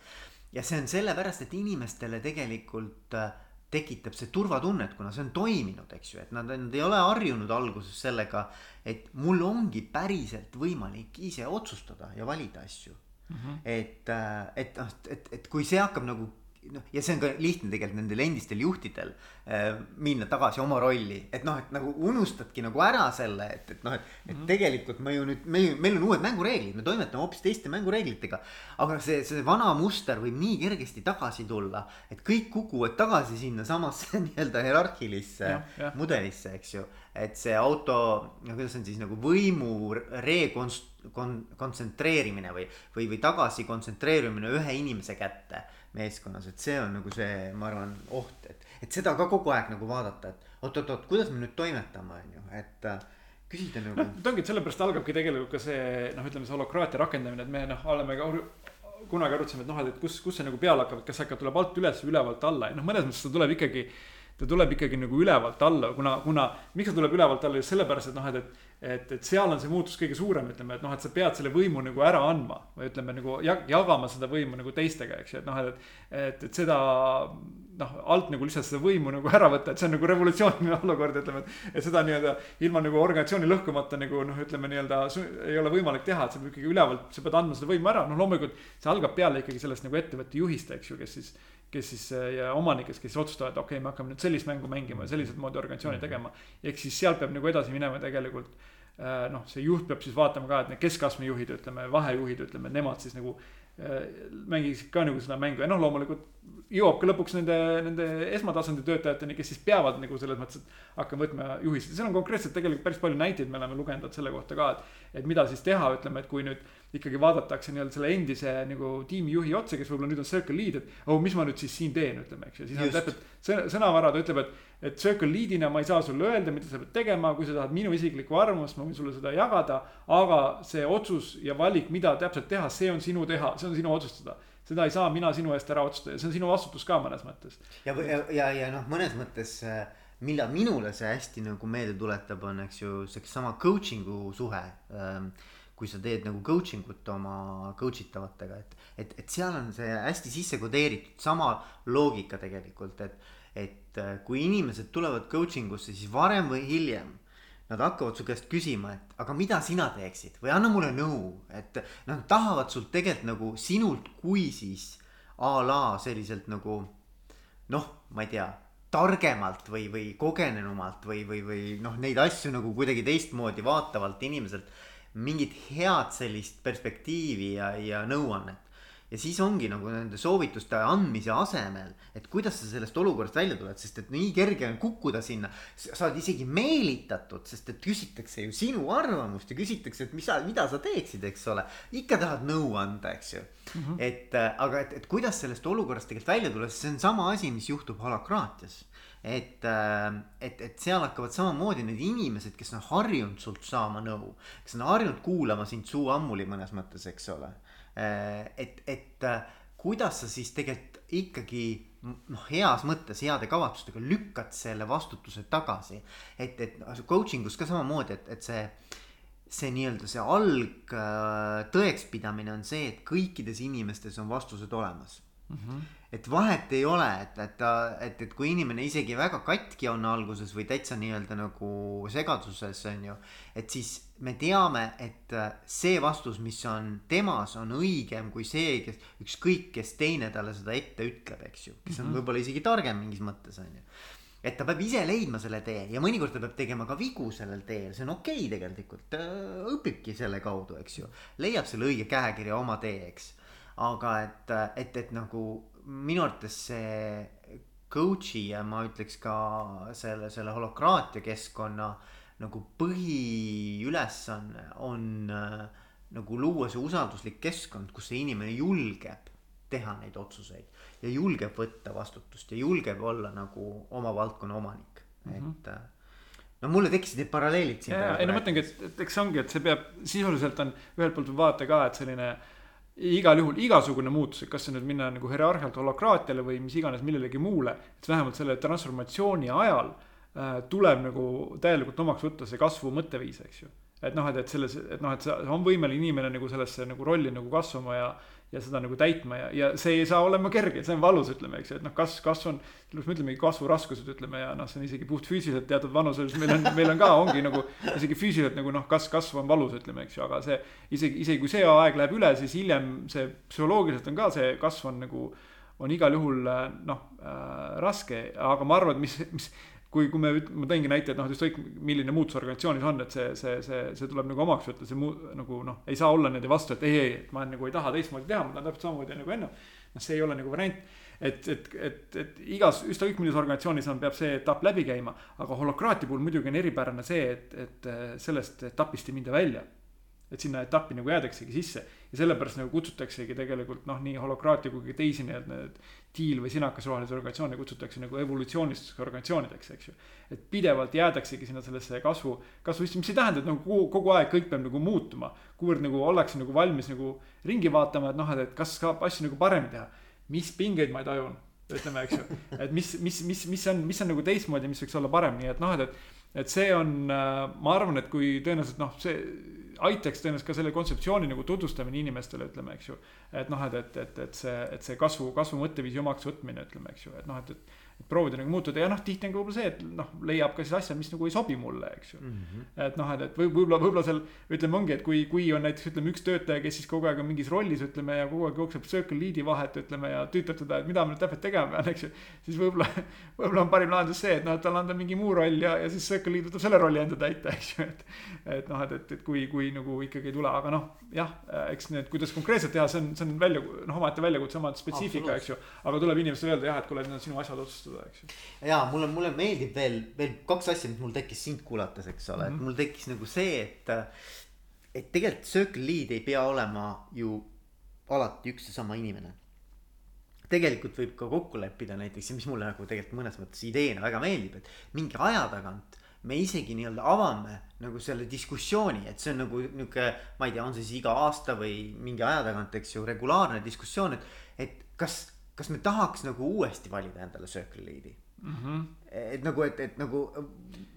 ja see on sellepärast, et inimestele tegelikult äh, tekitab see turvatunnet, kuna see on toiminud, eks ju, et nad, nad ei ole harjunud alguses sellega, et mul ongi päriselt võimalik ise otsustada ja valida asju mm. -hmm. et, äh, et noh, et, et kui see hakkab nagu noh, ja see on ka lihtne tegelikult nendel endistel juhtidel äh, minna tagasi oma rolli, et noh, et nagu unustadki nagu ära selle, et, et noh, et, et mm -hmm. tegelikult me ju nüüd, me, meil on uued mängureeglid, me toimetame hoopis teiste mängureeglitega. aga see, see vana muster võib nii kergesti tagasi tulla, et kõik kukuvad tagasi sinnasamasse nii-öelda hierarhilisse mudelisse, eks ju. et see auto, no kuidas on siis nagu võimu rekonst-, kon-, kontsentreerimine või, või, või tagasi kontsentreerimine ühe inimese kätte meeskonnas, et see on nagu see, ma arvan, oht, et, et seda ka kogu aeg nagu vaadata, et oot-oot-oot, kuidas me nüüd toimetame, on ju, et äh, küsida nagu. noh, ta ongi, et sellepärast algabki tegelikult ka see noh, ütleme see holokraatia rakendamine, et me noh, oleme ka kunagi arutasime, et noh, et kus, kus see nagu peale hakkab, et kas see hakkab, tuleb alt üles või ülevalt alla ja noh, mõnes mõttes ta tuleb ikkagi ta tuleb ikkagi nagu ülevalt alla, kuna, kuna miks ta tuleb ülevalt alla, just sellepärast, et noh, et, et et, et seal on see muutus kõige suurem, ütleme, et noh, et sa pead selle võimu nagu ära andma või ütleme nagu jagama seda võimu nagu teistega, eks ju, et noh, et, et, et seda noh, alt nagu lihtsalt seda võimu nagu ära võtta, et see on nagu revolutsiooniline olukord, ütleme, et. et seda nii-öelda ilma nagu organisatsiooni lõhkumata nagu noh, ütleme nii-öelda ei ole võimalik teha, et sa pead ikkagi ülevalt, sa pead andma seda võimu ära, noh loomulikult. see algab peale ikkagi sellest nagu ettevõtte juhist, eks ju, kes siis kes siis ja omanikest, kes otsustavad, okei okay,, me hakkame nüüd sellist mängu mängima ja selliselt moodi organisatsiooni tegema. ehk siis sealt peab nagu edasi minema tegelikult Äh, noh, see juht peab siis vaatama ka, et need keskastme juhid, ütleme, vahejuhid, ütleme, nemad siis nagu äh, mängiksid ka nagu seda mängu ja noh, loomulikult jõuab ka lõpuks nende, nende esmatasandi töötajateni, kes siis peavad nagu selles mõttes, et hakkama võtma juhiseid, seal on konkreetselt tegelikult päris palju näiteid, me oleme lugenud selle kohta ka, et. et mida siis teha, ütleme, et kui nüüd ikkagi vaadatakse nii-öelda selle endise nagu tiimijuhi otsa, kes võib-olla nüüd on circle lead, et oh, mis ma nüüd siis siin teen, ütleme, eks ju, siis on täpselt sõnavara, ta ütleb, et et circle lead'ina ma ei saa sulle öelda, mida sa pead tegema, kui sa tahad minu isiklikku arvamust, ma võin sulle seda jagada. aga see otsus ja valik, mida täpselt teha, see on sinu teha, see on sinu otsustada. seda ei saa mina sinu eest ära otsustada, see on sinu vastutus ka mõnes mõttes. ja, ja, ja, ja noh, mõnes mõttes äh, millal minule see hästi nagu meelde tuletab, on eks ju seesama coaching'u suhe ähm, kui sa teed nagu coaching ut oma coach itavatega, et, et, et seal on see hästi sisse kodeeritud, sama loogika tegelikult, et et äh, kui inimesed tulevad coaching usse, siis varem või hiljem nad hakkavad su käest küsima, et aga mida sina teeksid või anna mulle nõu, et nad tahavad sult tegelikult nagu sinult kui siis a la selliselt nagu noh, ma ei tea, targemalt või, või kogenenumalt või, või, või noh, neid asju nagu kuidagi teistmoodi vaatavalt inimeselt mingit head sellist perspektiivi ja, ja nõuannet ja siis ongi nagu nende soovituste andmise asemel, et kuidas sa sellest olukorrast välja tuled, sest et nii kerge on kukkuda sinna. sa oled isegi meelitatud, sest et küsitakse ju sinu arvamust ja küsitakse, et mis sa, mida sa teeksid, eks ole. ikka tahad nõu anda, eks ju mm. -hmm. et aga, et, et kuidas sellest olukorrast tegelikult välja tulla, sest see on sama asi, mis juhtub holakraatias et, äh, et, et seal hakkavad samamoodi need inimesed, kes on harjunud sult saama nõu, kes on harjunud kuulama sind suu ammuli mõnes mõttes, eks ole. Äh, et, et äh, kuidas sa siis tegelikult ikkagi noh, heas mõttes, heade kavatsustega lükkad selle vastutuse tagasi. et, et coaching us ka samamoodi, et, et see see nii-öelda see alg tõekspidamine on see, et kõikides inimestes on vastused olemas mm. -hmm. Et vahet ei ole, et, et ta, et, et kui inimene isegi väga katki on alguses või täitsa nii-öelda nagu segaduses on ju. et siis me teame, et äh, see vastus, mis on temas, on õigem kui see, kes ükskõik, kes teine talle seda ette ütleb, eks ju, kes on mm -hmm. võib-olla isegi targem mingis mõttes on ju et ta peab ise leidma selle tee ja mõnikord ta peab tegema ka vigu sellel teel, see on okei okay tegelikult, ta õpibki selle kaudu, eks ju. leiab selle õige käekirja oma tee, eks aga et, et, et nagu minu arvates see coach'i ja ma ütleks ka selle, selle holokraatia keskkonna nagu põhiülesanne on äh, nagu luua see usalduslik keskkond, kus see inimene julgeb teha neid otsuseid ja julgeb võtta vastutust ja julgeb olla nagu oma valdkonna omanik mm, -hmm. et äh, no mulle tekkisid need paralleelid siin. ei no ma mõtlengi, et, et eks ongi, et see peab sisuliselt on ühelt poolt vaadata ka, et selline igal juhul igasugune muutus, et kas see nüüd minna nagu hierarhialt holokraatiale või mis iganes millelegi muule, et vähemalt selle transformatsiooni ajal äh, tuleb nagu täielikult omaks võtta see kasvu mõtteviis, eks ju. et noh, et, et selles, et noh, et see on võimeline inimene nagu sellesse nagu rolli nagu kasvama ja ja seda nagu täitma ja, ja see ei saa olema kerge, see on valus, ütleme, eks ju, et noh, kas, kasv on, sellepärast me ütlemegi kasvuraskused, ütleme ja noh, see on isegi puhtfüüsiliselt teatud vanuses, meil on, meil on ka, ongi nagu isegi füüsiliselt nagu noh, kas kasv on valus, ütleme, eks ju, aga see isegi, isegi kui see aeg läheb üle, siis hiljem see psühholoogiliselt on ka see kasv on nagu, on igal juhul noh äh, raske, aga ma arvan, et mis, mis kui, kui me, ma tõingi näite, et noh, et ükskõik milline muutus organisatsioonis on, et see, see, see, see tuleb nagu omaks võtta, see muu nagu noh, ei saa olla niimoodi vastu, et ei, ei, et ma nagu ei taha teistmoodi teha, ma tahan täpselt samamoodi nagu enne. noh, see ei ole nagu variant, et, et, et, et igas, ükskõik millises organisatsioonis on, peab see etapp läbi käima, aga holokraatia puhul muidugi on eripärane see, et, et sellest etapist ei minda välja et sinna etappi nagu jäädaksegi sisse ja sellepärast nagu kutsutaksegi tegelikult noh, nii holokraatia kui ka teisi need, need tiil või sinakas rohelisi organisatsioone kutsutakse nagu evolutsioonilisteks organisatsioonideks, eks ju. et pidevalt jäädaksegi sinna sellesse kasvu, kasvu mis ei tähenda, et nagu kogu, kogu aeg kõik peab nagu muutuma. kuivõrd nagu ollakse nagu valmis nagu ringi vaatama, et noh, et kas saab asju nagu paremini teha. mis pingeid ma ei tajunud, ütleme, eks ju, et mis, mis, mis, mis on, mis on nagu teistmoodi, mis võiks olla parem, nii et noh, et, et et see on, ma arvan, et kui tõenäoliselt noh, see aitaks tõenäoliselt ka selle kontseptsiooni nagu tutvustamine inimestele, ütleme, eks ju. et noh, et, et, et, et see, et see kasvu, kasvu mõtteviisi omaks võtmine, ütleme, eks ju, et noh, et, et proovida nagu muutuda ja noh, tihti on ka võib-olla see, et noh, leiab ka siis asja, mis nagu ei sobi mulle, eks ju mm. -hmm. et noh, et, et võib, võib-olla, võib-olla seal ütleme, ongi, et kui, kui on näiteks ütleme üks töötaja, kes siis kogu aeg on mingis rollis, ütleme ja kogu aeg jookseb circle lead'i vahet, ütleme ja tüütab teda, et mida ma nüüd täpselt tegema pean, eks ju. siis võib-olla, võib-olla on parim lahendus see, et noh, et talle anda mingi muu roll ja, ja siis circle lead võtab selle rolli enda täita, eks ju, et. et noh, et, et, et kui, kui nagu ikkagi ei tule, aga noh, jah, eks need, kuidas konkreetselt teha, see on, see on välja, noh, omaette väljakutse, omaette spetsiifika, eks ju. aga tuleb inimestele öelda jah, et kuule, need on sinu asjad otsustada seda, eks ju. ja mulle, mulle meeldib veel, veel kaks asja, mis mul tekkis sind kuulates, eks ole mm, -hmm. et mhm. mul tekkis nagu see, et. et tegelikult Circle Lead ei pea olema ju alati üks ja sama inimene. tegelikult võib ka kokku leppida näiteks ja mis mulle nagu tegelikult mõnes mõttes ideena väga meeldib, et mingi aja tagant me isegi nii-öelda avame nagu selle diskussiooni, et see on nagu nihuke, ma ei tea, on see siis iga aasta või mingi aja tagant, eks ju, regulaarne diskussioon, et, et kas kas me tahaks nagu uuesti valida endale Lead'i mm? -hmm. Et nagu, et, et nagu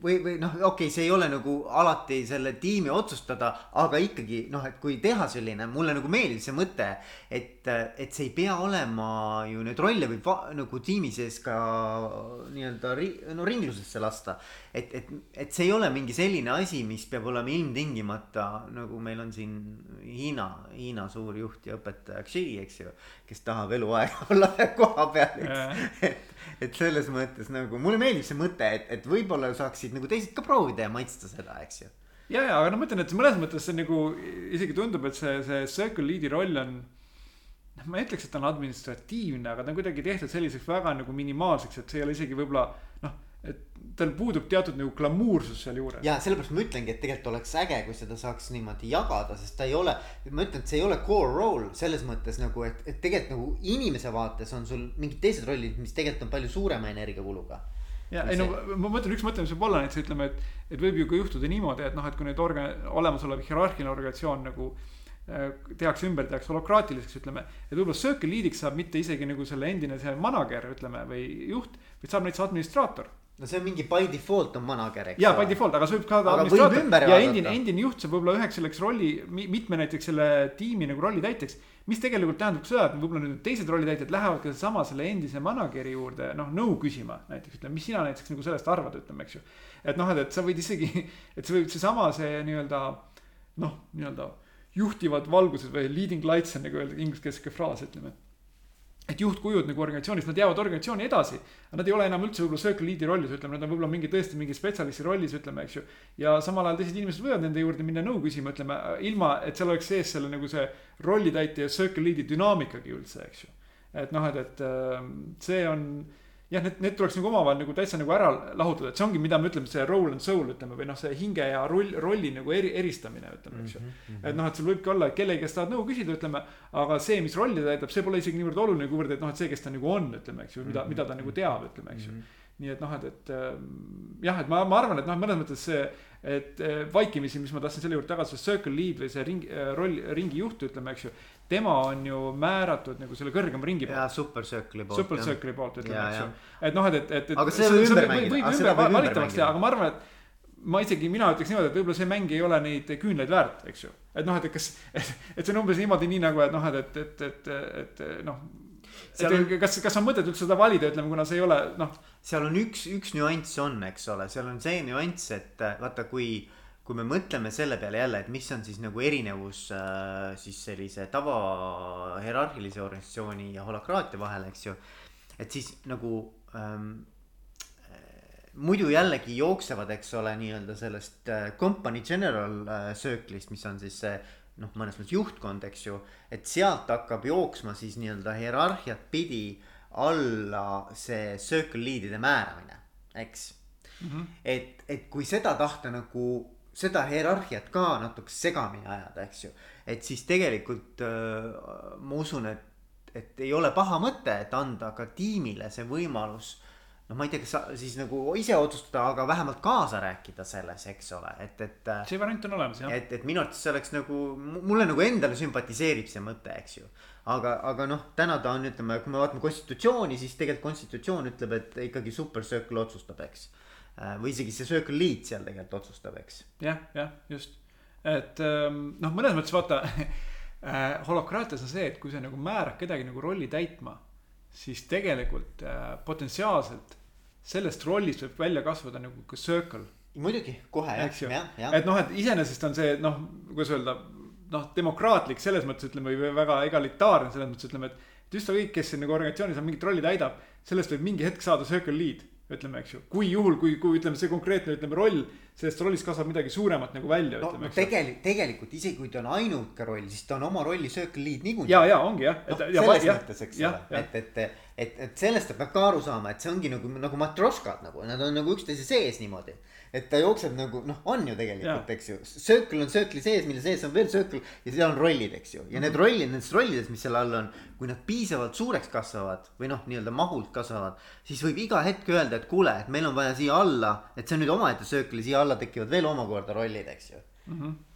või, või noh, okei okay,, see ei ole nagu alati selle tiimi otsustada, aga ikkagi noh, et kui teha selline, mulle nagu meeldib see mõte, et, et see ei pea olema ju neid rolle võib nagu tiimi sees ka nii-öelda ri, no ringlusesse lasta. et, et, et see ei ole mingi selline asi, mis peab olema ilmtingimata nagu meil on siin Hiina, Hiina suur juht ja õpetaja Xi, eks ju, kes tahab eluaeg olla koha peal, et, et selles mõttes nagu mulle meeldib see mõte, et, et võib-olla saaksid nagu teised ka proovida ja maitsta seda, eks ju. ja, ja, aga no ma ütlen, et mõnes mõttes see nagu isegi tundub, et see, see circle lead'i roll on. noh, ma ei ütleks, et ta on administratiivne, aga ta on kuidagi tehtud selliseks väga nagu minimaalseks, et see ei ole isegi võib-olla noh et tal puudub teatud nagu glamuursus sealjuures. ja sellepärast ma ütlengi, et tegelikult oleks äge, kui seda saaks niimoodi jagada, sest ta ei ole. ma ütlen, et see ei ole core role selles mõttes nagu, et, et tegelikult nagu inimese vaates on sul mingid teised rollid, mis tegelikult on palju suurema energiakuluga ja ei no ma mõtlen, üks mõte, mis võib olla näiteks ütleme, et, et võib ju ka juhtuda niimoodi, et noh, et kui nüüd organ-, olemasolev hierarhiline organisatsioon nagu äh, tehakse ümber, tehakse holokraatiliseks, ütleme. et võib-olla circle lead'iks saab mitte isegi nagu selle endine see manager, ütleme, või juht, vaid saab näiteks administraator no see on mingi by default on manager, eks. jaa, by default, aga see võib ka administraator ja endine, endine juht saab võib-olla üheks selleks rolli, mitme näiteks selle tiimi nagu rolli täitjaks. Mis tegelikult tähendab seda, et võib-olla nüüd teised rollitäitjad lähevad ka seesama selle endise manager'i juurde noh nõu küsima näiteks ütleme, mis sina näiteks nagu sellest arvad, ütleme, eks ju. et noh, et, et sa võid isegi, et see võib seesama see nii-öelda noh, nii-öelda juhtivad valgused või leading lights on nagu öelda ingliskeelse fraas, ütleme et juhtkujud nagu organisatsioonis, nad jäävad organisatsiooni edasi. Nad ei ole enam üldse võib-olla circle lead'i rollis, ütleme, nad on võib-olla mingi tõesti mingi spetsialisti rollis, ütleme, eks ju. ja samal ajal teised inimesed võivad nende juurde minna nõu küsima, ütleme, ilma, et seal oleks sees selle nagu see rollitäitja ja circle lead'i dünaamikagi üldse, eks ju. et noh, et, et ähm, see on jah, need, need tuleks nagu omavahel nagu täitsa nagu ära lahutada, et see ongi, mida me ütleme, see role and soul ütleme või noh, see hinge ja roll, rolli nagu eri, eristamine ütleme, eks ju mm. -hmm. et noh, et sul võibki olla, kellegi käest tahad nõu küsida, ütleme, aga see, mis rolli ta täidab, see pole isegi niivõrd oluline, kuivõrd, et noh, et see, kes ta nagu on, ütleme, eks ju, mida, mida ta nagu teab, ütleme, eks ju mm. -hmm nii et noh, et, et jah, et ma, ma arvan, et noh, mõnes mõttes see, et vaikimisi, mis ma tahtsin selle juurde tagasi, see circle lead või see ring, roll, ringi juht, ütleme, eks ju tema on ju määratud nagu selle kõrgema ringi poolt. jaa, Super Circle'i poolt. Super Circle'i poolt ütleme, eks ju. et noh, et, et, et. aga see võib ümber mängida. võib ümber valitavaks teha, aga ma arvan, et ma isegi, mina ütleks niimoodi, et võib-olla see mäng ei ole neid küünlaid väärt, eks ju. et noh, et kas, et, et see on umbes niimoodi nii nagu, et noh, et, et, et, et, et noh. Seal... et kas, kas on mõtet üldse seda valida, ütleme, kuna see ei ole, noh. seal on üks, üks nüanss on, eks ole, seal on see nüanss, et vaata, kui kui me mõtleme selle peale jälle, et mis on siis nagu erinevus äh, siis sellise tava hierarhilise organisatsiooni ja holokraatia vahel, eks ju. et siis nagu ähm, äh, muidu jällegi jooksevad, eks ole, nii-öelda sellest äh, company general äh, circle'ist, mis on siis see noh, mõnes mõttes juhtkond, eks ju. et sealt hakkab jooksma siis nii-öelda hierarhiat pidi alla see circle lead'ide määramine, eks mm. -hmm. et, et kui seda tahta nagu seda hierarhiat ka natuke segamini ajada, eks ju. et siis tegelikult äh, ma usun, et, et ei ole paha mõte, et anda ka tiimile see võimalus. Noh, ma ei tea, kas sa siis nagu ise otsustada, aga vähemalt kaasa rääkida selles, eks ole, et, et. Äh, see variant on olemas jah. et, et minu arvates see oleks nagu, mulle nagu endale sümpatiseerib see mõte, eks ju aga, aga noh, täna ta on, ütleme, kui me vaatame konstitutsiooni, siis tegelikult konstitutsioon ütleb, et ikkagi super circle otsustab, eks Äh, või isegi see Circle Lead seal tegelikult otsustab, eks. jah, jah, just, et ähm, noh, mõnes mõttes vaata äh, holokraatias on see, et kui sa nagu määrad kedagi nagu rolli täitma, siis tegelikult äh, potentsiaalselt sellest rollist võib välja kasvada nagu ka circle. muidugi, kohe jah, jah, jah. et noh, et iseenesest on see noh, kuidas öelda, noh, demokraatlik selles mõttes ütleme või väga egalitaarne selles mõttes ütleme, et. et üsna kõik, kes siin nagu organisatsioonis on mingit rolli täidab, sellest võib mingi hetk saada circle lead ütleme, eks ju, kui juhul, kui, kui ütleme, see konkreetne, ütleme, roll, sellest rollist kasvab midagi suuremat nagu välja no,, ütleme, tegelikult, tegelikult isegi kui ta on ainuke roll, siis ta on oma rolli circle lead niikuinii. ja, ja ongi jah. noh, selles ja, mõttes, eks ja, ole, et, et, et, et sellest ta peab ka aru saama, et see ongi nagu, nagu matroškad nagu, nad on nagu üksteise sees niimoodi et ta jookseb nagu noh, on ju tegelikult, eks ju, circle on circle'i sees, mille sees on veel circle ja seal on rollid, eks ju, ja mm -hmm. need rollid, nendes rollides, mis seal all on, kui nad piisavalt suureks kasvavad või noh, nii-öelda mahult kasvavad, siis võib iga hetk öelda, et kuule, et meil on vaja siia alla, et see on nüüd omaette circle ja siia alla tekivad veel omakorda rollid, eks ju mm. -hmm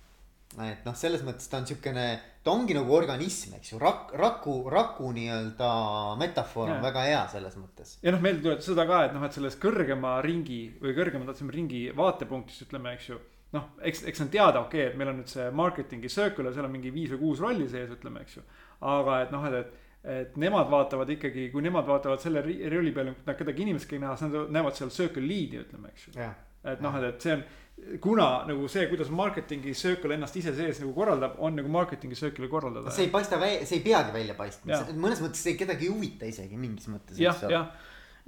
et noh, selles mõttes ta on siukene, ta ongi nagu organism, eks ju, rak-, raku, raku nii-öelda metafoor ja. on väga hea selles mõttes. ja noh, meelde tuletada seda ka, et noh, et selles kõrgema ringi või kõrgema tasemel ringi vaatepunktist ütleme, eks ju. noh, eks, eks on teada, okei okay,, et meil on nüüd see marketing'i circle ja seal on mingi viis või kuus rolli sees, ütleme, eks ju. aga et noh, et, et et nemad vaatavad ikkagi, kui nemad vaatavad selle rolli peale, nad kedagi inimest ei näe, siis nad näevad seal circle lead'i, ütleme, eks ju. et noh, et, et see on kuna nagu see, kuidas marketingi circle ennast ise sees nagu korraldab, on nagu marketingi circle'i korraldada. see ei paista see ei peagi välja paistma, mõnes mõttes see kedagi ei huvita isegi mingis mõttes. jah, jah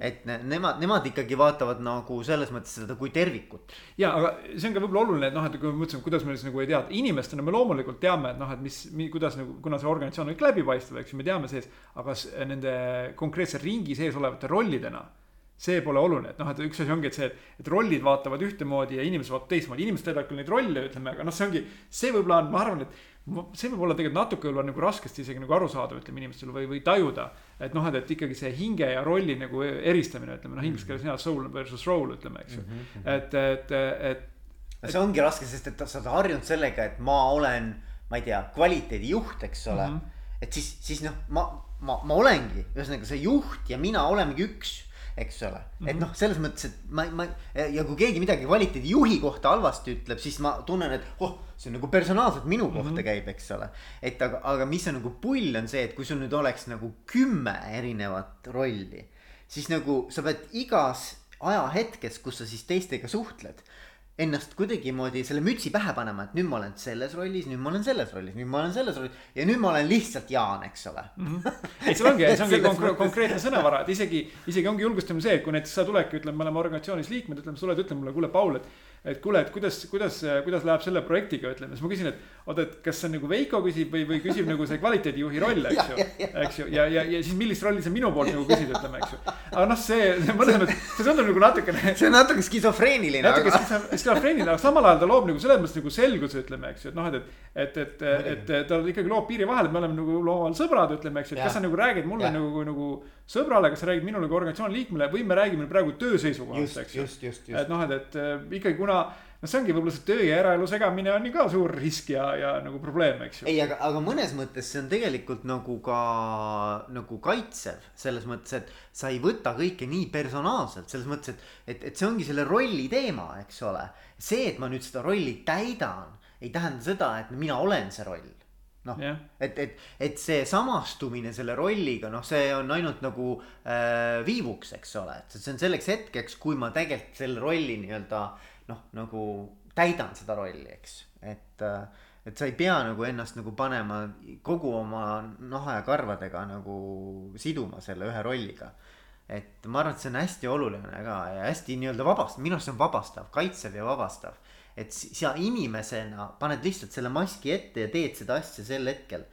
et nemad, nemad ikkagi vaatavad nagu selles mõttes seda kui tervikut. ja, aga see on ka võib-olla oluline, et noh, et kui me mõtlesime, kuidas me siis nagu ei tea, inimestena me loomulikult teame, et noh, et mis, kuidas nagu, kuna see organisatsioon on kõik läbipaistev, eks ju, me teame sees, aga nende konkreetse ringi sees olevate rollidena see pole oluline, et noh, et üks asi ongi, et see, et rollid vaatavad ühtemoodi ja inimesed vaatavad teistmoodi, inimesed täidavad küll neid rolle, ütleme, aga noh, see ongi, see võib-olla on, ma arvan, et see võib olla tegelikult natuke võib-olla nagu raskesti isegi nagu arusaadav, ütleme inimestele või, või tajuda. et noh, et, et ikkagi see hinge ja rolli nagu eristamine, ütleme noh, inglise keeles jah, soul versus role ütleme, eks ju mm. -hmm. et, et, et. see ongi raske, sest et sa oled harjunud sellega, et ma olen, ma ei tea, kvaliteedijuht, eks ole mm. -hmm. et siis, siis noh, ma, ma, ma olengi, ühesõnaga see juht ja mina olemegi üks eks ole mm, -hmm. et noh, selles mõttes, et ma, ma ja kui keegi midagi kvaliteedijuhi kohta halvasti ütleb, siis ma tunnen, et oh, see on nagu personaalselt minu kohta mm -hmm. käib, eks ole. et aga, aga mis on nagu pull, on see, et kui sul nüüd oleks nagu kümme erinevat rolli, siis nagu sa pead igas ajahetkes, kus sa siis teistega suhtled ennast kuidagimoodi selle mütsi pähe panema, et nüüd ma olen selles rollis, nüüd ma olen selles rollis, nüüd ma olen selles rollis ja nüüd ma olen lihtsalt Jaan, eks ole mm. -hmm. ei, see ongi, see ongi konkre konkreetne sõnavara, et isegi, isegi ongi julgustamine see, et kui näiteks sa tuledki, ütleme, me oleme organisatsioonis liikmed, ütleme, sa tuled ütlema mulle, kuule, Paul, et et kuule, et kuidas, kuidas, kuidas läheb selle projektiga, ütleme, siis ma küsin, et oota, et kas see on nagu Veiko küsib või, või küsib nagu see kvaliteedijuhi roll, eks ju. eks ju, ja, ja, ja siis millist rolli sa minu poolt nagu küsid, ütleme, eks ju. aga noh, see, mõtlen, et see tundub nagu natukene. see on natuke skisofreeniline. natuke aga... skisofreeniline, aga samal ajal ta loob nagu selles mõttes nagu selguse, ütleme, eks ju, et noh, et, et, et, et, et ta ikkagi loob piiri vahele, et me oleme nagu loomal sõbrad, ütleme, eks ju, et kas sa nagu räägid mulle ja. nagu, nagu sõbrale, kas sa räägid minule kui organisatsiooni liikmele või me räägime praegu töö seisukohast, eks ju. et noh, et, et ikkagi kuna no see ongi võib-olla see töö ja eraelu segamine on ju ka suur risk ja, ja nagu probleem, eks ju. ei, aga, aga mõnes mõttes see on tegelikult nagu ka nagu kaitsev selles mõttes, et sa ei võta kõike nii personaalselt, selles mõttes, et, et, et see ongi selle rolli teema, eks ole. see, et ma nüüd seda rolli täidan, ei tähenda seda, et mina olen see roll noh yeah., et, et, et see samastumine selle rolliga, noh, see on ainult nagu äh, viivuks, eks ole, et see on selleks hetkeks, kui ma tegelikult selle rolli nii-öelda noh, nagu täidan seda rolli, eks, et äh, et sa ei pea nagu ennast nagu panema kogu oma naha ja karvadega nagu siduma selle ühe rolliga. et ma arvan, et see on hästi oluline ka ja hästi nii-öelda vabastav, minu arust see on vabastav, kaitsev ja vabastav. Et sa inimesena paned lihtsalt selle maski ette ja teed seda asja sel hetkel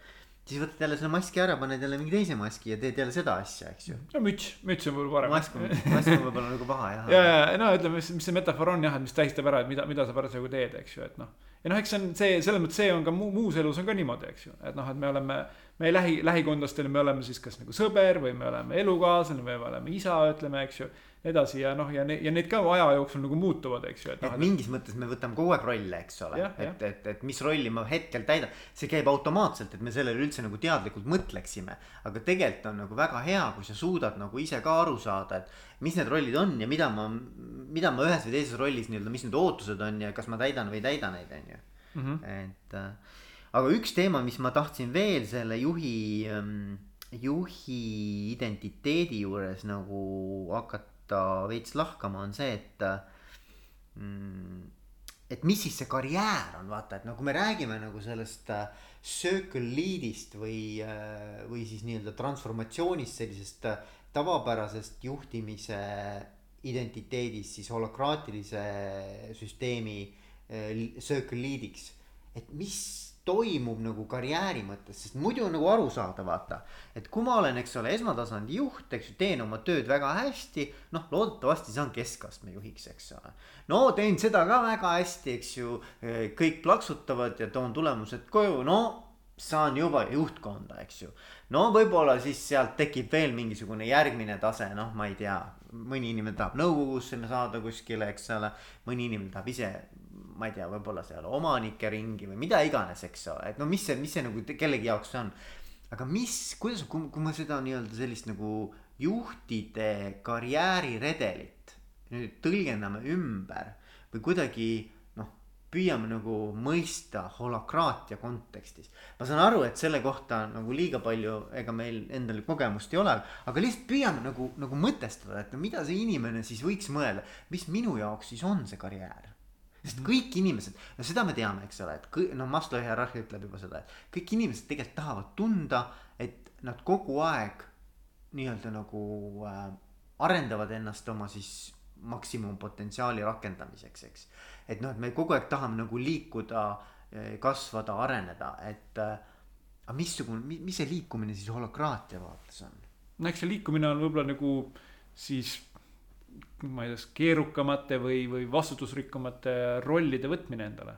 siis võtad jälle selle maski ära, paned jälle mingi teise maski ja teed jälle seda asja, eks ju. no müts, müts on võib-olla parem. mask on, mask on võib-olla nagu paha jah. ja, ja no ütleme, mis, mis see metafoor on jah, et mis tähistab ära, et mida, mida sa parasjagu teed, eks ju, et noh. ja noh, eks see on see, selles mõttes see on ka muu, muus elus on ka niimoodi, eks ju, et noh, et me oleme, meie lähi, lähikondlastel me oleme siis kas nagu sõber või me oleme elukaaslane või me oleme isa, ütleme, eks ju edasi ja noh, ja ne-, ja need ka aja jooksul nagu muutuvad, eks ju, et noh. et mingis mõttes me võtame kogu aeg rolle, eks ole, et, et, et mis rolli ma hetkel täidan. see käib automaatselt, et me sellele üldse nagu teadlikult mõtleksime. aga tegelikult on nagu väga hea, kui sa suudad nagu ise ka aru saada, et mis need rollid on ja mida ma, mida ma ühes või teises rollis nii-öelda, mis need ootused on ja kas ma täidan või ei täida neid, on ju. Mhm. et äh, aga üks teema, mis ma tahtsin veel selle juhi ähm, juhi identiteedi juures nagu hakata hakata veits lahkama, on see, et mm, et mis siis see karjäär on, vaata, et no kui me räägime nagu sellest äh, circle lead'ist või, äh, või siis nii-öelda transformatsioonist, sellisest äh, tavapärasest juhtimise identiteedist siis holokraatilise süsteemi circle lead'iks. et mis toimub nagu karjääri mõttes, sest muidu on nagu arusaadav, vaata. et kui ma olen, eks ole, esmatasandi juht, eks ju, teen oma tööd väga hästi, noh, loodetavasti saan keskastme juhiks, eks ole. no teen seda ka väga hästi, eks ju, kõik plaksutavad ja toon tulemused koju, no saan juba juhtkonda, eks ju. no võib-olla siis sealt tekib veel mingisugune järgmine tase, noh, ma ei tea, mõni inimene tahab nõukogusse saada kuskile, eks ole. mõni inimene tahab ise ma ei tea, võib-olla seal omanike ringi või mida iganes, eks ole, et no mis see, mis see nagu kellegi jaoks on. aga mis, kuidas, kui, kui me seda nii-öelda sellist nagu juhtide karjääriredelit nüüd tõlgendame ümber või kuidagi noh, püüame nagu mõista holokraatia kontekstis. ma saan aru, et selle kohta nagu liiga palju, ega meil endal kogemust ei ole, aga lihtsalt püüame nagu, nagu mõtestada, et no mida see inimene siis võiks mõelda, mis minu jaoks siis on see karjäär sest kõik inimesed, no seda me teame, eks ole, et kõik, no Maslow hierarhia ütleb juba seda, et kõik inimesed tegelikult tahavad tunda, et nad kogu aeg nii-öelda nagu äh, arendavad ennast oma siis maksimumpotentsiaali rakendamiseks, eks. et noh, et me kogu aeg tahame nagu liikuda, äh, kasvada, areneda, et äh, aga missugune, mis see liikumine siis holokraatia vaates on? no eks see liikumine on võib-olla nagu siis ma ei tea, keerukamate või, või vastutusrikkamate rollide võtmine endale.